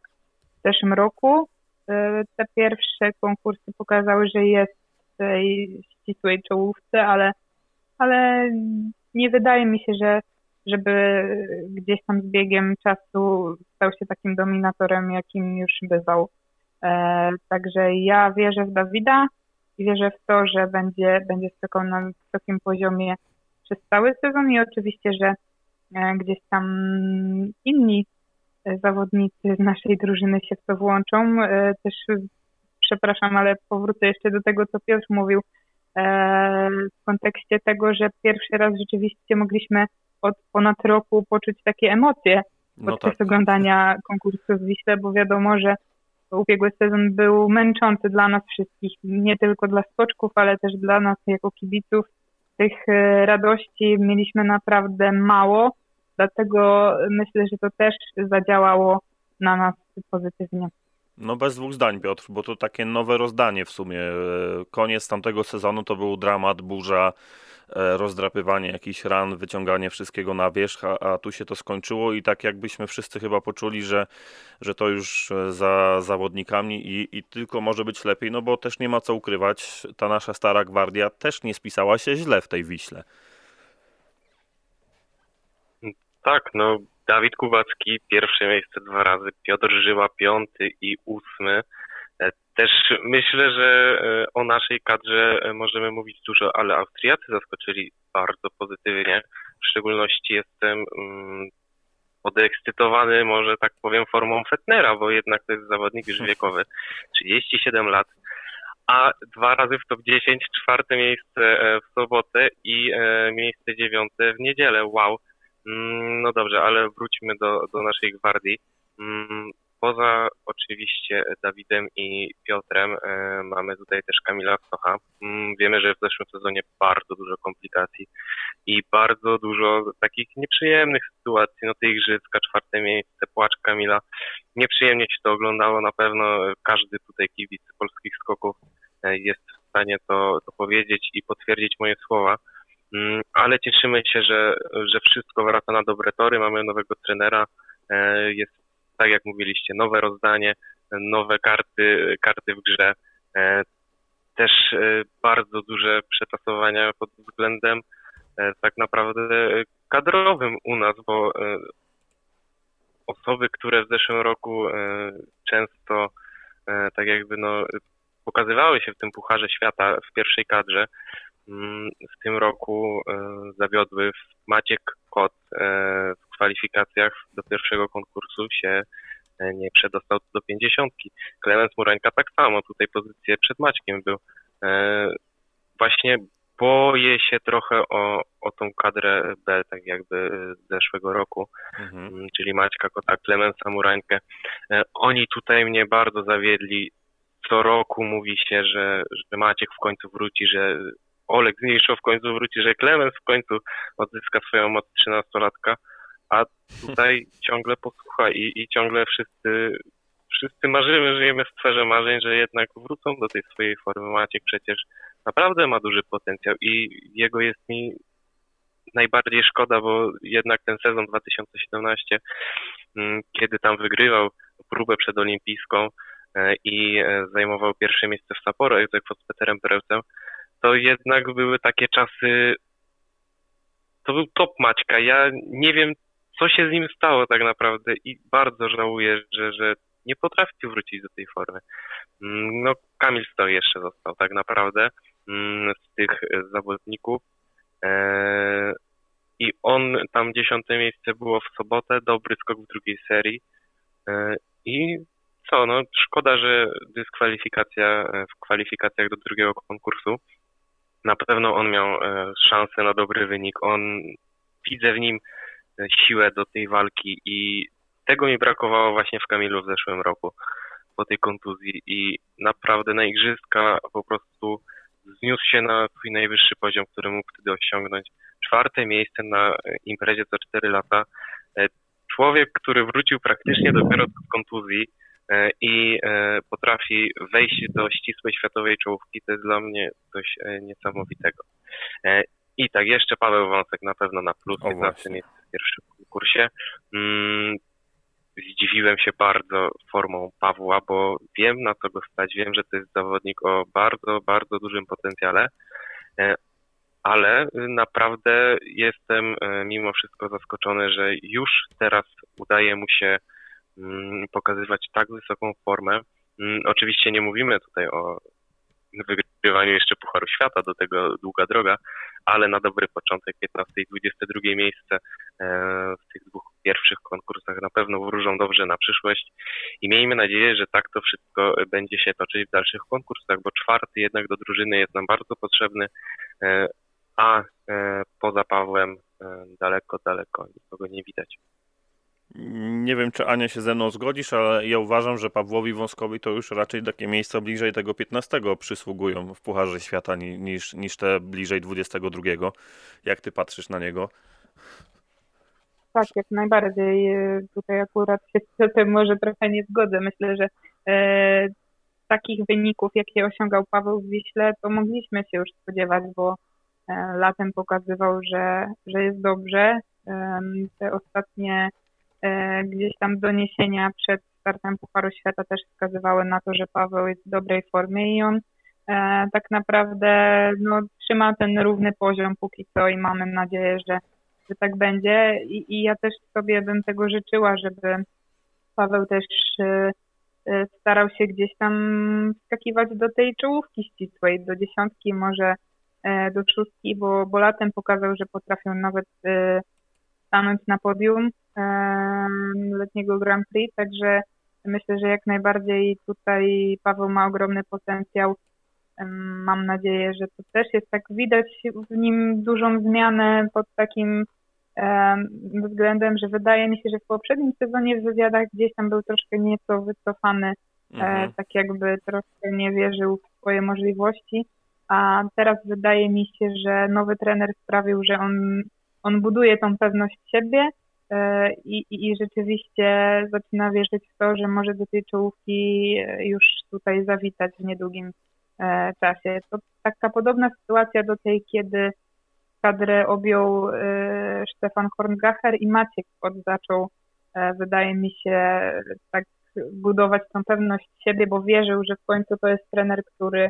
w zeszłym roku. E, te pierwsze konkursy pokazały, że jest w tej ścisłej czołówce, ale, ale nie wydaje mi się, że żeby gdzieś tam z biegiem czasu stał się takim dominatorem, jakim już bywał. E, także ja wierzę w Dawida i wierzę w to, że będzie, będzie skakał na wysokim poziomie przez cały sezon i oczywiście, że e, gdzieś tam inni zawodnicy z naszej drużyny się w to włączą. E, też przepraszam, ale powrócę jeszcze do tego, co Piotr mówił e, w kontekście tego, że pierwszy raz rzeczywiście mogliśmy od ponad roku poczuć takie emocje No podczas tak. oglądania konkursu w Wiśle, bo wiadomo, że ubiegły sezon był męczący dla nas wszystkich, nie tylko dla skoczków, ale też dla nas jako kibiców. Tych e, radości mieliśmy naprawdę mało, dlatego myślę, że to też zadziałało na nas pozytywnie. No bez dwóch zdań, Piotr, bo to takie nowe rozdanie w sumie. E, Koniec tamtego sezonu to był dramat, burza, rozdrapywanie jakichś ran, wyciąganie wszystkiego na wierzch, a, a tu się to skończyło i tak jakbyśmy wszyscy chyba poczuli, że, że to już e, za zawodnikami i, i tylko może być lepiej, no bo też nie ma co ukrywać, ta nasza stara gwardia też nie spisała się źle w tej Wiśle. Tak, no Dawid Kubacki pierwsze miejsce dwa razy, Piotr Żyła piąty i ósmy. Też myślę, że e, o naszej kadrze e, możemy mówić dużo, ale Austriacy zaskoczyli bardzo pozytywnie. W szczególności jestem mm, podekscytowany, może tak powiem, formą Fetnera, bo jednak to jest zawodnik już wiekowy, 37 lat, a dwa razy w top 10, czwarte miejsce e, w sobotę i miejsce dziewiąte w niedzielę. Wow. Mm, No dobrze, ale wróćmy do, do naszej gwardii. Poza oczywiście Dawidem i Piotrem e, mamy tutaj też Kamila Stocha. Mm, Wiemy, że w zeszłym sezonie bardzo dużo komplikacji i bardzo dużo takich nieprzyjemnych sytuacji. No te igrzyska, czwarte miejsce, płacz Kamila. Nieprzyjemnie się to oglądało. Na pewno każdy tutaj kibic polskich skoków e, jest w stanie to, to powiedzieć i potwierdzić moje słowa. Mm, ale cieszymy się, że, że wszystko wraca na dobre tory. Mamy nowego trenera. E, Jest, tak jak mówiliście, nowe rozdanie, nowe karty, karty w grze. E, Też e, bardzo duże przetasowania pod względem e, tak naprawdę kadrowym u nas, bo osoby, które w zeszłym roku często tak jakby no ukazywały się w tym Pucharze Świata w pierwszej kadrze, mm, w tym roku zawiodły. Maciek Kot kwalifikacjach do pierwszego konkursu się e, nie przedostał do pięćdziesiątki. Klemens Murańka tak samo, tutaj pozycję przed Maćkiem był. Właśnie boję się trochę o, o tą kadrę B, tak jakby z zeszłego roku, mhm. Czyli Maćka Kota, Klemensa Murańkę. Oni tutaj mnie bardzo zawiedli. Co roku mówi się, że, że Maciek w końcu wróci, że Olek zmniejszył w końcu wróci, że Klemens w końcu odzyska swoją moc 13-latka, a tutaj ciągle posłucha i, i ciągle wszyscy, wszyscy marzymy, żyjemy w sferze marzeń, że jednak wrócą do tej swojej formy. Maciek przecież naprawdę ma duży potencjał i jego jest mi najbardziej szkoda, bo jednak ten sezon 2017, mm, kiedy tam wygrywał próbę przedolimpijską e, i e, zajmował pierwsze miejsce w Sapporo, jak z Peterem Perełcem, to jednak były takie czasy. To był top Maćka. Ja nie wiem, co się z nim stało tak naprawdę i bardzo żałuję, że, że nie potrafi wrócić do tej formy. Mm, no, Kamil Stoj jeszcze został tak naprawdę mm, z tych zawodników. E, I on tam dziesiąte miejsce było w sobotę, dobry skok w drugiej serii. E, I co, no szkoda, że dyskwalifikacja w kwalifikacjach do drugiego konkursu na pewno on miał e, szansę na dobry wynik. On widzę w nim e, siłę do tej walki i tego mi brakowało właśnie w Kamilu w zeszłym roku po tej kontuzji i naprawdę na igrzyska po prostu zniósł się na swój najwyższy poziom, który mógł wtedy osiągnąć. Czwarte miejsce na imprezie co 4 lata. E, człowiek, który wrócił praktycznie dopiero z kontuzji, E, i e, potrafi wejść do ścisłej światowej czołówki, to jest dla mnie coś niesamowitego. I tak, jeszcze Paweł Wąsek na pewno na plus, 15 miejsce w pierwszym kursie. Mm, zdziwiłem się bardzo formą Pawła, bo wiem na co go stać, wiem, że to jest zawodnik o bardzo, bardzo dużym potencjale, ale naprawdę jestem mimo wszystko zaskoczony, że już teraz udaje mu się Mm, pokazywać tak wysoką formę. Mm, oczywiście nie mówimy tutaj o wygrywaniu jeszcze Pucharu Świata, do tego długa droga, ale na dobry początek 15 i 22 miejsce e, w tych dwóch pierwszych konkursach na pewno wróżą dobrze na przyszłość i miejmy nadzieję, że tak to wszystko będzie się toczyć w dalszych konkursach, bo czwarty jednak do drużyny jest nam bardzo potrzebny, e, a e, poza Pawłem daleko, daleko nikogo nie widać. Nie wiem, czy Ania się ze mną zgodzisz, ale ja uważam, że Pawłowi Wąskowi to już raczej takie miejsca bliżej tego 15 przysługują w Pucharze Świata niż, niż te bliżej 22. Jak ty patrzysz na niego? Tak, jak najbardziej. Tutaj akurat się z tym może trochę nie zgodzę. Myślę, że e, takich wyników, jakie osiągał Paweł w Wiśle, to mogliśmy się już spodziewać, bo e, latem pokazywał, że, że jest dobrze. E, te ostatnie E, gdzieś tam doniesienia przed startem Pucharu Świata też wskazywały na to, że Paweł jest w dobrej formie i on e, tak naprawdę no, trzyma ten równy poziom póki co i mamy nadzieję, że, że tak będzie. I, I ja też sobie bym tego życzyła, żeby Paweł też e, starał się gdzieś tam wskakiwać do tej czołówki ścisłej, do dziesiątki, może do szóstki, bo, bo latem pokazał, że potrafią nawet stanąć na podium letniego Grand Prix, także myślę, że jak najbardziej tutaj Paweł ma ogromny potencjał. Mam nadzieję, że to też jest tak widać w nim dużą zmianę pod takim względem, że wydaje mi się, że w poprzednim sezonie w wywiadach gdzieś tam był troszkę nieco wycofany, e, mhm. tak jakby troszkę nie wierzył w swoje możliwości, a teraz wydaje mi się, że nowy trener sprawił, że on, on buduje tą pewność siebie, i, i, rzeczywiście zaczyna wierzyć w to, że może do tej czołówki e, już tutaj zawitać w niedługim e, czasie. To taka podobna sytuacja do tej, kiedy kadrę objął Stefan Horngacher i Maciek Kot zaczął, wydaje mi się, tak budować tą pewność siebie, bo wierzył, że w końcu to jest trener, który,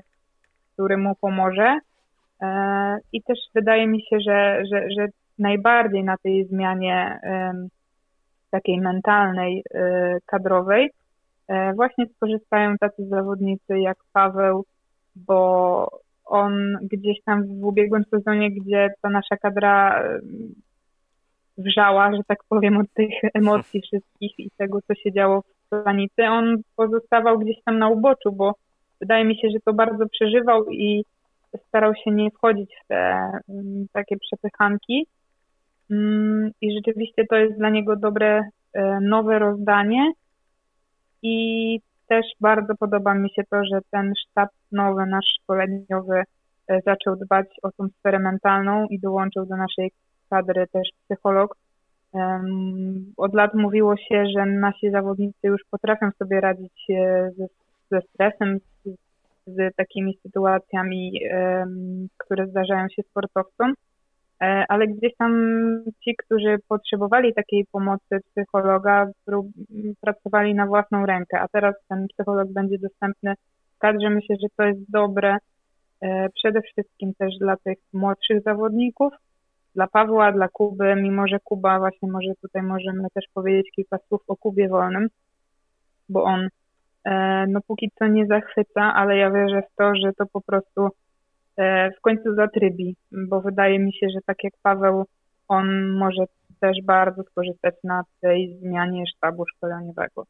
który mu pomoże. I też wydaje mi się, że, że, że najbardziej na tej zmianie takiej mentalnej, y, kadrowej, e, właśnie skorzystają tacy zawodnicy jak Paweł, bo on gdzieś tam w ubiegłym sezonie, gdzie ta nasza kadra wrzała, że tak powiem, od tych emocji wszystkich i tego, co się działo w planicy, on pozostawał gdzieś tam na uboczu, bo wydaje mi się, że to bardzo przeżywał i starał się nie wchodzić w te takie przepychanki. Mm, I rzeczywiście to jest dla niego dobre e, nowe rozdanie. I też bardzo podoba mi się to, że ten sztab nowy, nasz szkoleniowy, e, zaczął dbać o tą sferę mentalną i dołączył do naszej kadry też psycholog. Od lat mówiło się, że nasi zawodnicy już potrafią sobie radzić e, ze, ze stresem, z, z takimi sytuacjami, które zdarzają się sportowcom, ale gdzieś tam ci, którzy potrzebowali takiej pomocy psychologa, pracowali na własną rękę, a teraz ten psycholog będzie dostępny w kadrze. Myślę, że to jest dobre e, przede wszystkim też dla tych młodszych zawodników, dla Pawła, dla Kuby, mimo że Kuba właśnie może tutaj możemy też powiedzieć kilka słów o Kubie Wolnym, bo on e, no póki co nie zachwyca, ale ja wierzę w to, że to po prostu e, w końcu zatrybi, bo wydaje mi się, że tak jak Paweł, on może też bardzo skorzystać na tej zmianie sztabu szkoleniowego.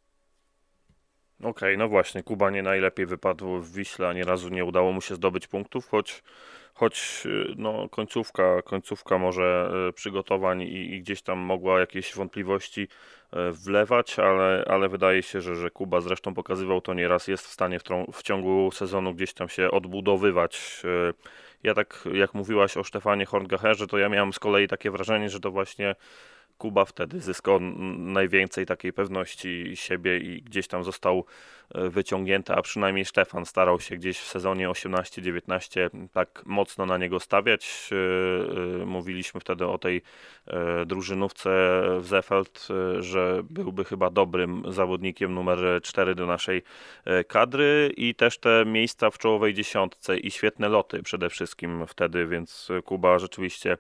Okej, no właśnie, Kuba nie najlepiej wypadł w Wiśle, ani razu nie udało mu się zdobyć punktów, choć, choć y, no, końcówka, końcówka może y, przygotowań i, i gdzieś tam mogła jakieś wątpliwości y, wlewać, ale, ale wydaje się, że, że Kuba zresztą pokazywał to nieraz, jest w stanie w, w ciągu sezonu gdzieś tam się odbudowywać. Ja tak, jak mówiłaś o Stefanie Horngacherze, to ja miałem z kolei takie wrażenie, że to właśnie Kuba wtedy zyskał najwięcej takiej pewności siebie i gdzieś tam został e, wyciągnięty, a przynajmniej Stefan starał się gdzieś w sezonie 18-19 tak mocno na niego stawiać. E, e, Mówiliśmy wtedy o tej e, drużynówce w Zefeld, e, że byłby chyba dobrym zawodnikiem numer 4 do naszej e, kadry i też te miejsca w czołowej dziesiątce i świetne loty przede wszystkim wtedy, więc Kuba rzeczywiście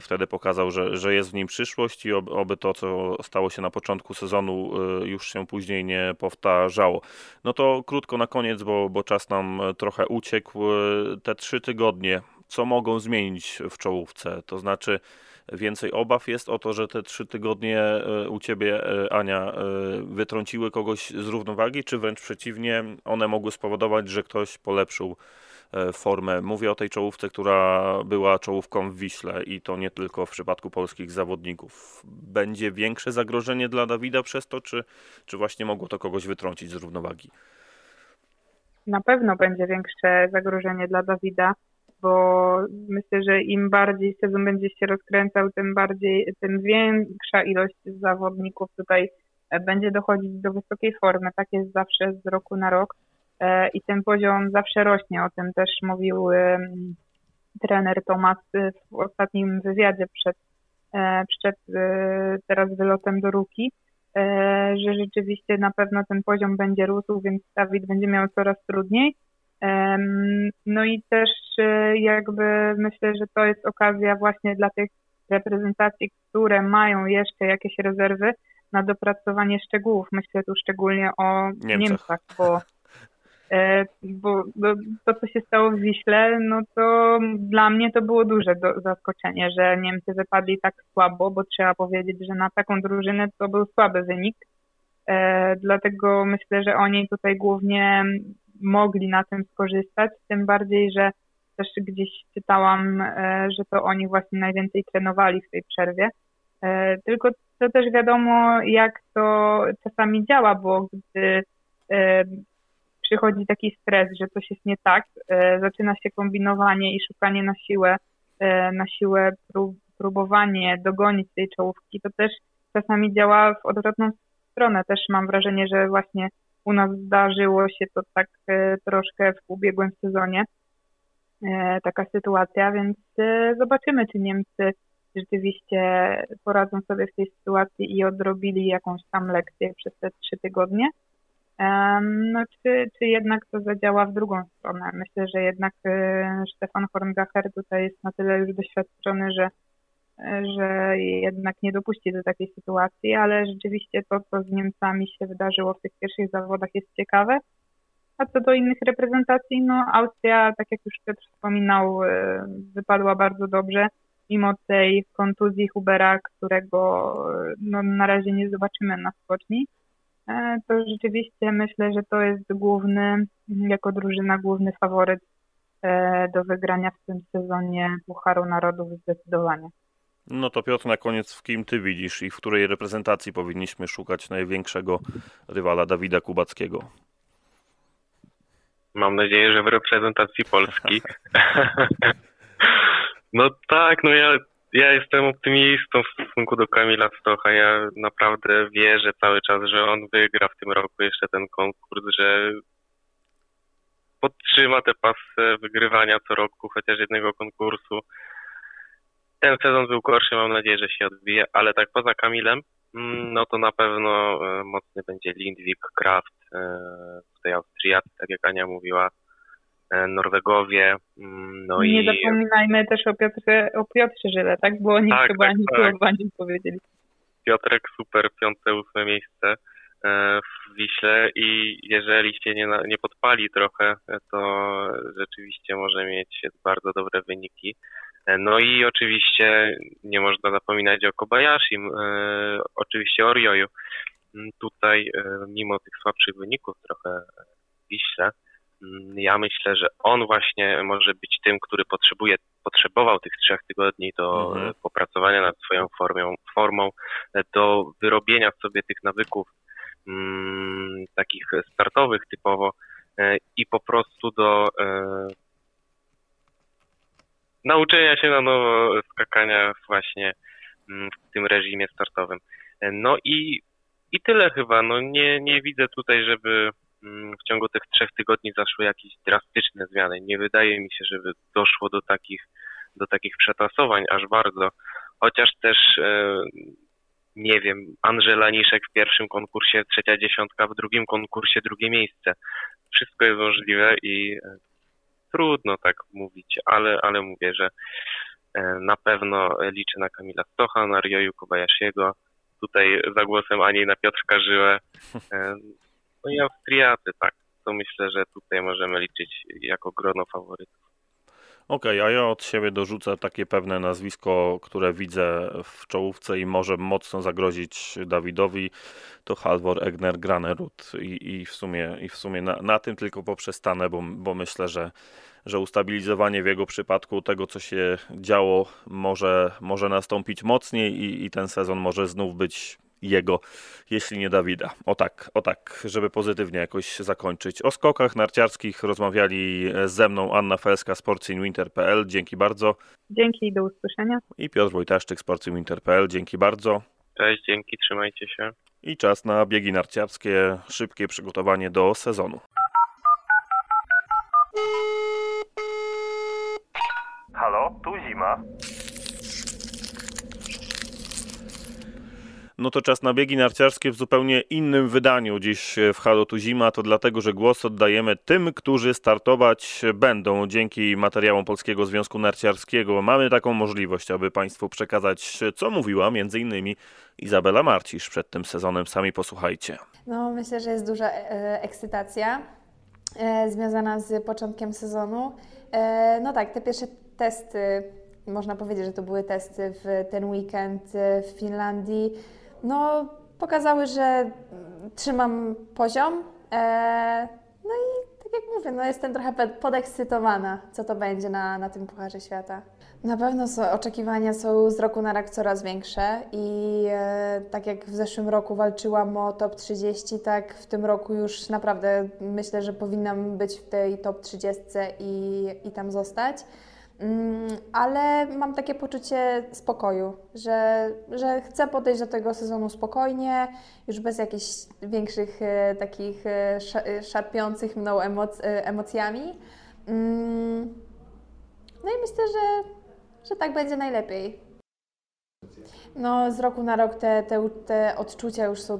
wtedy pokazał, że, że jest w nim przyszłość i oby, to, co stało się na początku sezonu, y, już się później nie powtarzało. No to krótko na koniec, bo, bo czas nam trochę uciekł. Y, Te trzy tygodnie, co mogą zmienić w czołówce? To znaczy, więcej obaw jest o to, że te trzy tygodnie y, u ciebie, Ania, wytrąciły kogoś z równowagi, czy wręcz przeciwnie, one mogły spowodować, że ktoś polepszył e, formę. Mówię o tej czołówce, która była czołówką w Wiśle i to nie tylko w przypadku polskich zawodników. Będzie większe zagrożenie dla Dawida przez to, czy, czy właśnie mogło to kogoś wytrącić z równowagi? Na pewno będzie większe zagrożenie dla Dawida, bo myślę, że im bardziej sezon będzie się rozkręcał, tym bardziej, tym większa ilość zawodników tutaj e, będzie dochodzić do wysokiej formy. Tak jest zawsze z roku na rok e, i ten poziom zawsze rośnie. O tym też mówił trener Tomas e, w ostatnim wywiadzie przed, e, przed e, teraz wylotem do Ruki, e, że rzeczywiście na pewno ten poziom będzie rósł, więc Dawid będzie miał coraz trudniej. No i też e, jakby myślę, że to jest okazja właśnie dla tych reprezentacji, które mają jeszcze jakieś rezerwy na dopracowanie szczegółów. Myślę tu szczególnie o Niemcach. Niemcach, bo, e, bo, bo to, co się stało w Wiśle, no to dla mnie to było duże do, zaskoczenie, że Niemcy wypadli tak słabo, bo trzeba powiedzieć, że na taką drużynę to był słaby wynik. E, dlatego myślę, że oni tutaj głównie mogli na tym skorzystać, tym bardziej, że też gdzieś czytałam, e, że to oni właśnie najwięcej trenowali w tej przerwie. E, Tylko to też wiadomo, jak to czasami działa, bo gdy e, przychodzi taki stres, że coś jest nie tak, e, zaczyna się kombinowanie i szukanie na siłę, e, na siłę prób, próbowanie dogonić tej czołówki, to też czasami działa w odwrotną stronę. Też mam wrażenie, że właśnie u nas zdarzyło się to tak e, troszkę w ubiegłym sezonie, taka sytuacja, więc zobaczymy, czy Niemcy rzeczywiście poradzą sobie w tej sytuacji i odrobili jakąś tam lekcję przez te trzy tygodnie. No, czy, czy jednak to zadziała w drugą stronę? Myślę, że jednak e, Stefan Horngacher tutaj jest na tyle już doświadczony, że że jednak nie dopuści do takiej sytuacji, ale rzeczywiście to, co z Niemcami się wydarzyło w tych pierwszych zawodach jest ciekawe. A co do innych reprezentacji, no Austria, tak jak już Piotr wspominał, e, wypadła bardzo dobrze, mimo tej kontuzji Hubera, którego e, no, na razie nie zobaczymy na skoczni. E, To rzeczywiście myślę, że to jest główny, jako drużyna główny faworyt e, do wygrania w tym sezonie Pucharu Narodów zdecydowanie. No to Piotr, na koniec w kim ty widzisz i w której reprezentacji powinniśmy szukać największego rywala Dawida Kubackiego? Mam nadzieję, że w reprezentacji Polski. no tak, no ja, ja jestem optymistą w stosunku do Kamila Stocha. Ja naprawdę wierzę cały czas, że on wygra w tym roku jeszcze ten konkurs, że podtrzyma tę pasę wygrywania co roku chociaż jednego konkursu. Ten sezon był gorszy, mam nadzieję, że się odbije, ale tak poza Kamilem, mm, no to na pewno e, mocny będzie Lindwik, Kraft, e, tutaj Austriacy, tak jak Ania mówiła, Norwegowie, mm, no nie i zapominajmy też o Piotrze, o Piotrze Żyle, tak? Bo oni Tak, chyba tak, ani tak. słowa nie powiedzieli. Piotrek super, piąte, ósme miejsce e, w Wiśle i jeżeli się nie, nie podpali trochę, e, to rzeczywiście może mieć bardzo dobre wyniki. E, No i oczywiście nie można zapominać o Kobayashim, e, oczywiście o Rioju. Mm, Tutaj e, mimo tych słabszych wyników trochę w Wiśle, ja myślę, że on właśnie może być tym, który potrzebuje, potrzebował tych trzech tygodni do Mhm. e, popracowania nad swoją formą, formą e, do wyrobienia sobie tych nawyków mm, takich startowych typowo e, i po prostu do e, nauczenia się na nowo skakania właśnie mm, w tym reżimie startowym. No i, i tyle chyba. No nie, nie widzę tutaj, żeby mm, w ciągu tych trzech tygodni zaszły jakieś drastyczne zmiany. Nie wydaje mi się, żeby doszło do takich, do takich przetasowań aż bardzo. Chociaż też e, nie wiem, Andrzej Niszek w pierwszym konkursie trzecia dziesiątka, w drugim konkursie drugie miejsce. Wszystko jest możliwe i e, trudno tak mówić, ale, ale mówię, że e, na pewno liczę na Kamila Stocha, na Ryoyu Kobayashiego. Tutaj za głosem Ani na Piotrka Żyłę. No i Austriacy, tak. To myślę, że tutaj możemy liczyć jako grono faworytów. Okej, a ja od siebie dorzucę takie pewne nazwisko, które widzę w czołówce i może mocno zagrozić Dawidowi. To Halvor Egner Granerud i, i w sumie, i w sumie na, na tym tylko poprzestanę, bo, bo myślę, że, że ustabilizowanie w jego przypadku tego, co się działo, może, może nastąpić mocniej i, i ten sezon może znów być jego, jeśli nie Dawida. O tak, o tak, żeby pozytywnie jakoś zakończyć. O skokach narciarskich rozmawiali ze mną Anna Felska, sportsinwinter.pl. Dzięki bardzo. Dzięki i do usłyszenia. I Piotr Wojtaszczyk, sportsinwinter.pl. Dzięki bardzo. Cześć, dzięki, trzymajcie się. I czas na biegi narciarskie, szybkie przygotowanie do sezonu. Halo, tu zima. No to czas na biegi narciarskie w zupełnie innym wydaniu. Dziś w Halo tu zima, to dlatego, że głos oddajemy tym, którzy startować będą. Dzięki materiałom Polskiego Związku Narciarskiego mamy taką możliwość, aby Państwu przekazać, co mówiła między innymi Izabela Marcisz przed tym sezonem. Sami posłuchajcie. No, myślę, że jest duża e, ekscytacja e, związana z początkiem sezonu. E, no tak, te pierwsze testy, można powiedzieć, że to były testy w ten weekend w Finlandii, no pokazały, że trzymam poziom. E, no i tak jak mówię, no jestem trochę podekscytowana, co to będzie na, na tym Pucharze Świata. Na pewno są, oczekiwania są z roku na rok coraz większe i e, tak jak w zeszłym roku walczyłam o top 30, tak w tym roku już naprawdę myślę, że powinnam być w tej top 30 i, i tam zostać. Mm, ale mam takie poczucie spokoju, że, że chcę podejść do tego sezonu spokojnie, już bez jakichś większych e, takich e, e, szarpiących mną emoc, emocjami. Mm, no i myślę, że, że tak będzie najlepiej. No, z roku na rok te, te, te odczucia już są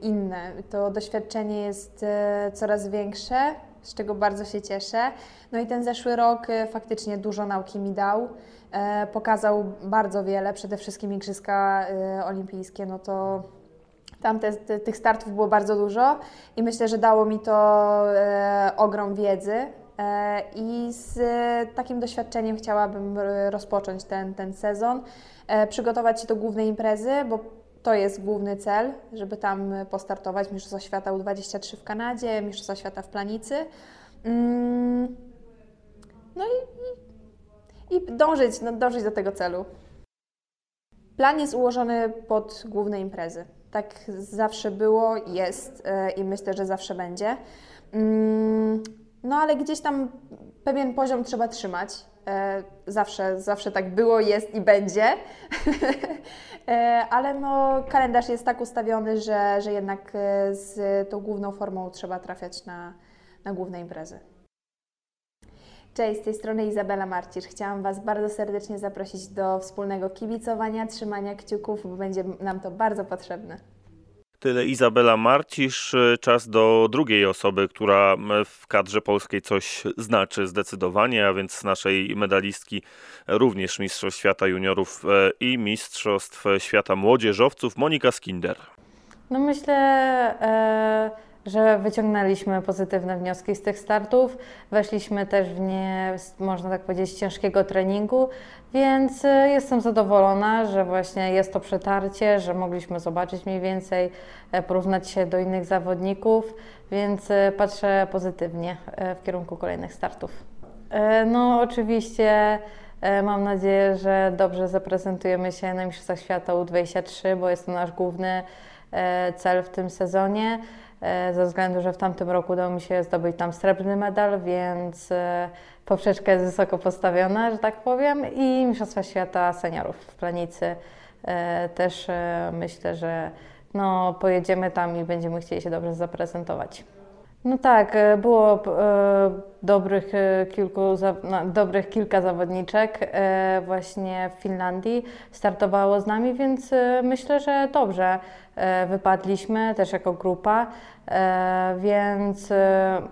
inne. To doświadczenie jest coraz większe, z czego bardzo się cieszę. No i ten zeszły rok e, faktycznie dużo nauki mi dał. E, Pokazał bardzo wiele, przede wszystkim Igrzyska e, Olimpijskie, no to Tam te, te, tych startów było bardzo dużo i myślę, że dało mi to ogrom wiedzy. I z takim doświadczeniem chciałabym rozpocząć ten, ten sezon, przygotować się do głównej imprezy, bo to jest główny cel, żeby tam postartować Mistrzostwa Świata U23 w Kanadzie, Mistrzostwa Świata w Planicy. Mm, no i, i, dążyć, no, dążyć do tego celu. Plan jest ułożony pod główne imprezy. Tak zawsze było, jest e, i myślę, że zawsze będzie. Mm, no ale gdzieś tam pewien poziom trzeba trzymać. E, zawsze, zawsze tak było, jest i będzie. E, ale no, kalendarz jest tak ustawiony, że, że jednak e, z tą główną formą trzeba trafiać na, na główne imprezy. Cześć, z tej strony Izabela Marcisz. Chciałam Was bardzo serdecznie zaprosić do wspólnego kibicowania, trzymania kciuków, bo będzie nam to bardzo potrzebne. Tyle Izabela Marcisz. Czas do drugiej osoby, która w kadrze polskiej coś znaczy zdecydowanie, a więc naszej medalistki również Mistrzostw Świata Juniorów e, i Mistrzostw Świata Młodzieżowców, Monika Skinder. No myślę, e, że wyciągnęliśmy pozytywne wnioski z tych startów. Weszliśmy też w nie, można tak powiedzieć, ciężkiego treningu, więc e, jestem zadowolona, że właśnie jest to przetarcie, że mogliśmy zobaczyć mniej więcej, e, porównać się do innych zawodników, więc e, patrzę pozytywnie w kierunku kolejnych startów. No oczywiście mam nadzieję, że dobrze zaprezentujemy się na Mistrzostwach Świata U23, bo jest to nasz główny cel w tym sezonie. E, Ze względu, że w tamtym roku udało mi się zdobyć tam srebrny medal, więc e, poprzeczka jest wysoko postawiona, że tak powiem. I Mistrzostwa Świata Seniorów w Planicy e, też myślę, że no, pojedziemy tam i będziemy chcieli się dobrze zaprezentować. No tak, e, było e, dobrych, e, kilku, no, dobrych kilka zawodniczek właśnie w Finlandii startowało z nami, więc myślę, że dobrze wypadliśmy też jako grupa, więc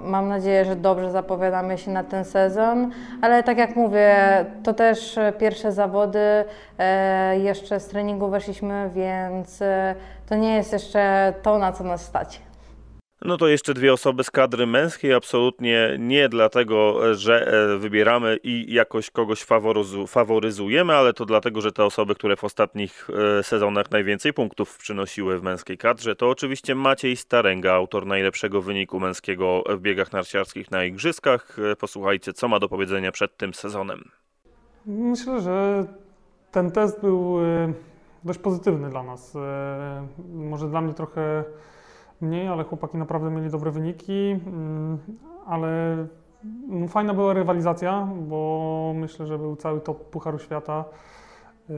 mam nadzieję, że dobrze zapowiadamy się na ten sezon, ale tak jak mówię, to też pierwsze zawody, jeszcze z treningu weszliśmy, więc to nie jest jeszcze to, na co nas stać. No to jeszcze dwie osoby z kadry męskiej, absolutnie nie dlatego, że e, wybieramy i jakoś kogoś faworyzu- faworyzujemy, ale to dlatego, że te osoby, które w ostatnich e, sezonach najwięcej punktów przynosiły w męskiej kadrze, to oczywiście Maciej Starenga, autor najlepszego wyniku męskiego w biegach narciarskich na igrzyskach. E, Posłuchajcie, co ma do powiedzenia przed tym sezonem. Myślę, że ten test był dość pozytywny dla nas. Może dla mnie trochę mniej, ale chłopaki naprawdę mieli dobre wyniki, mm, ale no, fajna była rywalizacja, bo myślę, że był cały top Pucharu Świata, e,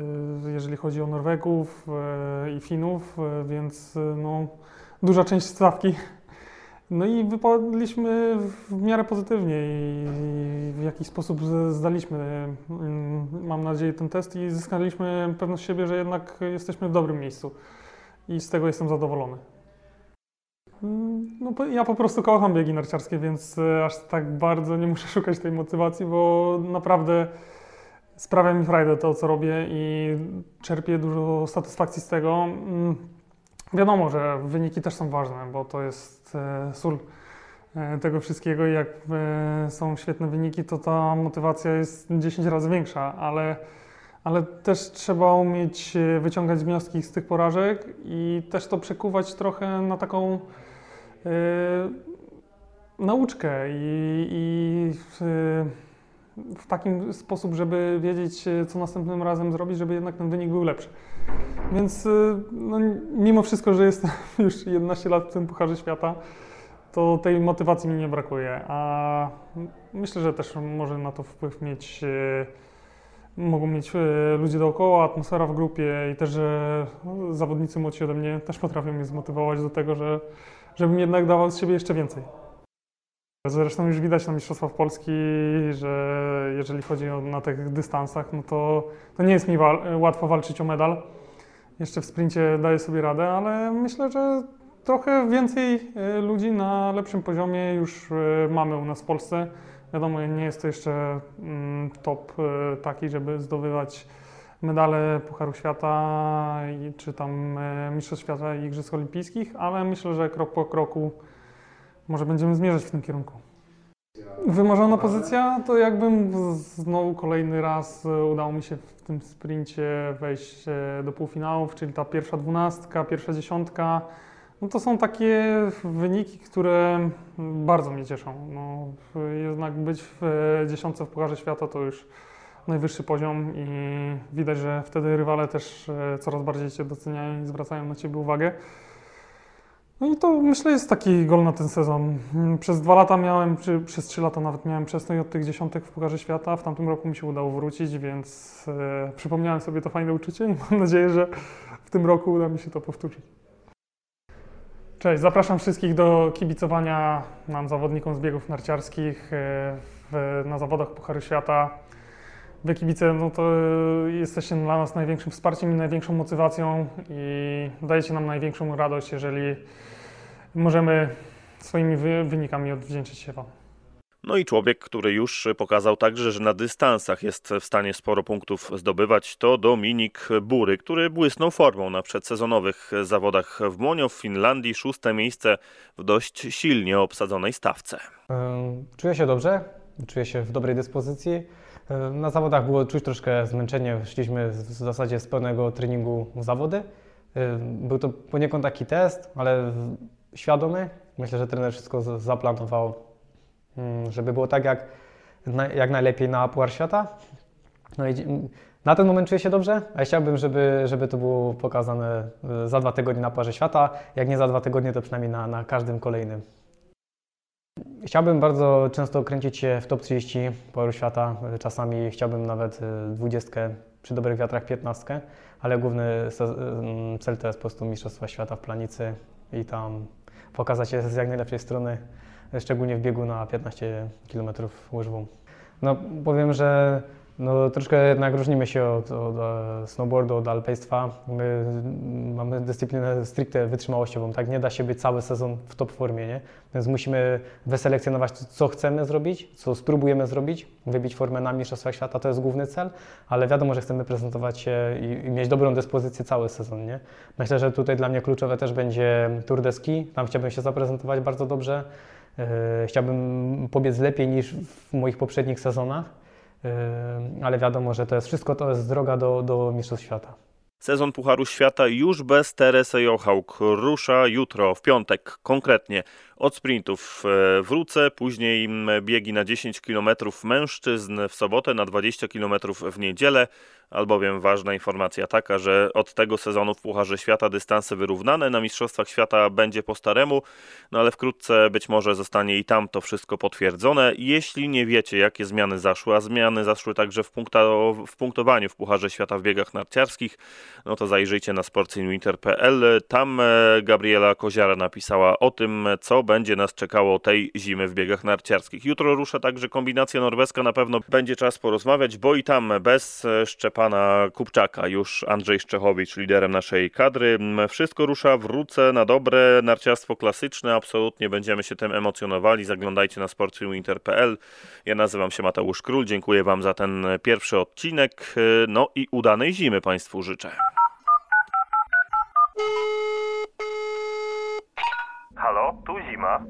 jeżeli chodzi o Norwegów e, i Finów, e, więc no, duża część stawki. No i wypadliśmy w miarę pozytywnie i w jakiś sposób zdaliśmy, mm, mam nadzieję, ten test i zyskaliśmy pewność siebie, że jednak jesteśmy w dobrym miejscu i z tego jestem zadowolony. Mm, No, ja po prostu kocham biegi narciarskie, więc e, aż tak bardzo nie muszę szukać tej motywacji, bo naprawdę sprawia mi frajdę to, co robię i czerpię dużo satysfakcji z tego. Mm, Wiadomo, że wyniki też są ważne, bo to jest e, sól e, tego wszystkiego. i Jak są świetne wyniki, to ta motywacja jest 10 razy większa, ale, ale też trzeba umieć wyciągać wnioski z tych porażek i też to przekuwać trochę na taką nauczkę i, i w, w taki sposób, żeby wiedzieć, co następnym razem zrobić, żeby jednak ten wynik był lepszy. Więc y, no, mimo wszystko, że jestem już 11 lat w tym Pucharze Świata, to tej motywacji mi nie brakuje. A myślę, że też może na to wpływ mieć, y, mogą mieć ludzie dookoła, atmosfera w grupie i też, że zawodnicy młodsi ode mnie też potrafią mnie zmotywować do tego, że, żebym jednak dawał z siebie jeszcze więcej. Zresztą już widać na Mistrzostwach Polski, że jeżeli chodzi o, na tych dystansach, no to, to nie jest mi wal, łatwo walczyć o medal. Jeszcze w sprincie daję sobie radę, ale myślę, że trochę więcej e, ludzi na lepszym poziomie już e, mamy u nas w Polsce. Wiadomo, nie jest to jeszcze mm, top e, taki, żeby zdobywać medale Pucharu Świata czy tam e, Mistrzostw Świata i Igrzysk Olimpijskich, ale myślę, że krok po kroku może będziemy zmierzać w tym kierunku. Wymarzona pozycja to jakbym znowu kolejny raz e, udało mi się w tym sprincie wejść e, do półfinałów, czyli ta pierwsza dwunastka, pierwsza dziesiątka. No to są takie wyniki, które bardzo mnie cieszą. No, jednak być w dziesiątce w Pucharze Świata to już najwyższy poziom i widać, że wtedy rywale też e, coraz bardziej Cię doceniają i zwracają na Ciebie uwagę. No i to myślę jest taki gol na ten sezon. Mm, Przez dwa lata miałem, czy przez trzy lata nawet miałem przestój od tych dziesiątek w Pucharze Świata. W tamtym roku mi się udało wrócić, więc e, przypomniałem sobie to fajne uczucie i mam nadzieję, że w tym roku uda mi się to powtórzyć. Cześć, zapraszam wszystkich do kibicowania nam zawodnikom z biegów narciarskich e, w, na zawodach Pucharu Świata. Wy kibice, no to e, jesteście dla nas największym wsparciem i największą motywacją i dajecie nam największą radość, jeżeli możemy swoimi wy, wynikami odwdzięczyć się Wam. No i człowiek, który już pokazał także, że na dystansach jest w stanie sporo punktów zdobywać, to Dominik Bury, który błysnął formą na przedsezonowych zawodach w Młonio w Finlandii. Szóste miejsce w dość silnie obsadzonej stawce. Ym, Czuję się dobrze, czuję się w dobrej dyspozycji. Ym, Na zawodach było czuć troszkę zmęczenie, szliśmy w zasadzie z pełnego treningu zawody. Ym, Był to poniekąd taki test, ale świadomy. Myślę, że trener wszystko zaplanował, ym, żeby było tak jak, jak najlepiej na Puchar Świata. No i dzi- na ten moment czuję się dobrze, a chciałbym, żeby, żeby to było pokazane y, za dwa tygodnie na Pucharze Świata. Jak nie za dwa tygodnie, to przynajmniej na, na każdym kolejnym. Chciałbym bardzo często kręcić się w top 30 Pucharu Świata. Czasami chciałbym nawet y, 20, przy dobrych wiatrach 15, ale główny ym, cel to jest po prostu Mistrzostwa Świata w Planicy i tam pokazać się z jak najlepszej strony, szczególnie w biegu na 15 km łyżwą. No powiem, że no, troszkę jednak różnimy się od, od e, snowboardu, od alpejstwa. My mm, mamy dyscyplinę stricte wytrzymałościową, tak? Nie da się być cały sezon w top formie, nie? Więc musimy wyselekcjonować, co chcemy zrobić, co spróbujemy zrobić, wybić formę na Mistrzostwach Świata, to jest główny cel, ale wiadomo, że chcemy prezentować się i, i mieć dobrą dyspozycję cały sezon, nie? Myślę, że tutaj dla mnie kluczowe też będzie Tour de Ski, tam chciałbym się zaprezentować bardzo dobrze. Yy, Chciałbym pobiec lepiej niż w moich poprzednich sezonach. Ale wiadomo, że to jest wszystko to jest droga do, do Mistrzostw Świata. Sezon Pucharu Świata już bez Teresy Jochałk rusza jutro, w piątek konkretnie. Od sprintów e, wrócę, później m, biegi na 10 km mężczyzn w sobotę, na 20 km w niedzielę, albowiem ważna informacja taka, że od tego sezonu w Pucharze Świata dystanse wyrównane, na Mistrzostwach Świata będzie po staremu, no ale wkrótce być może zostanie i tam to wszystko potwierdzone. Jeśli nie wiecie, jakie zmiany zaszły, a zmiany zaszły także w, w punktowaniu w Pucharze Świata w biegach narciarskich, no to zajrzyjcie na sportsinwinter.pl. Tam e, Gabriela Koziara napisała o tym, co będzie nas czekało tej zimy w biegach narciarskich. Jutro rusza także kombinacja norweska, na pewno będzie czas porozmawiać, bo i tam bez e, Szczepana Kupczaka już Andrzej Szczechowicz liderem naszej kadry. M, Wszystko rusza, wrócę na dobre, narciarstwo klasyczne, absolutnie będziemy się tym emocjonowali. Zaglądajcie na sportsinwinter.pl. Ja nazywam się Mateusz Król, dziękuję Wam za ten pierwszy odcinek, e, no i udanej zimy Państwu życzę. Halo, tu zima.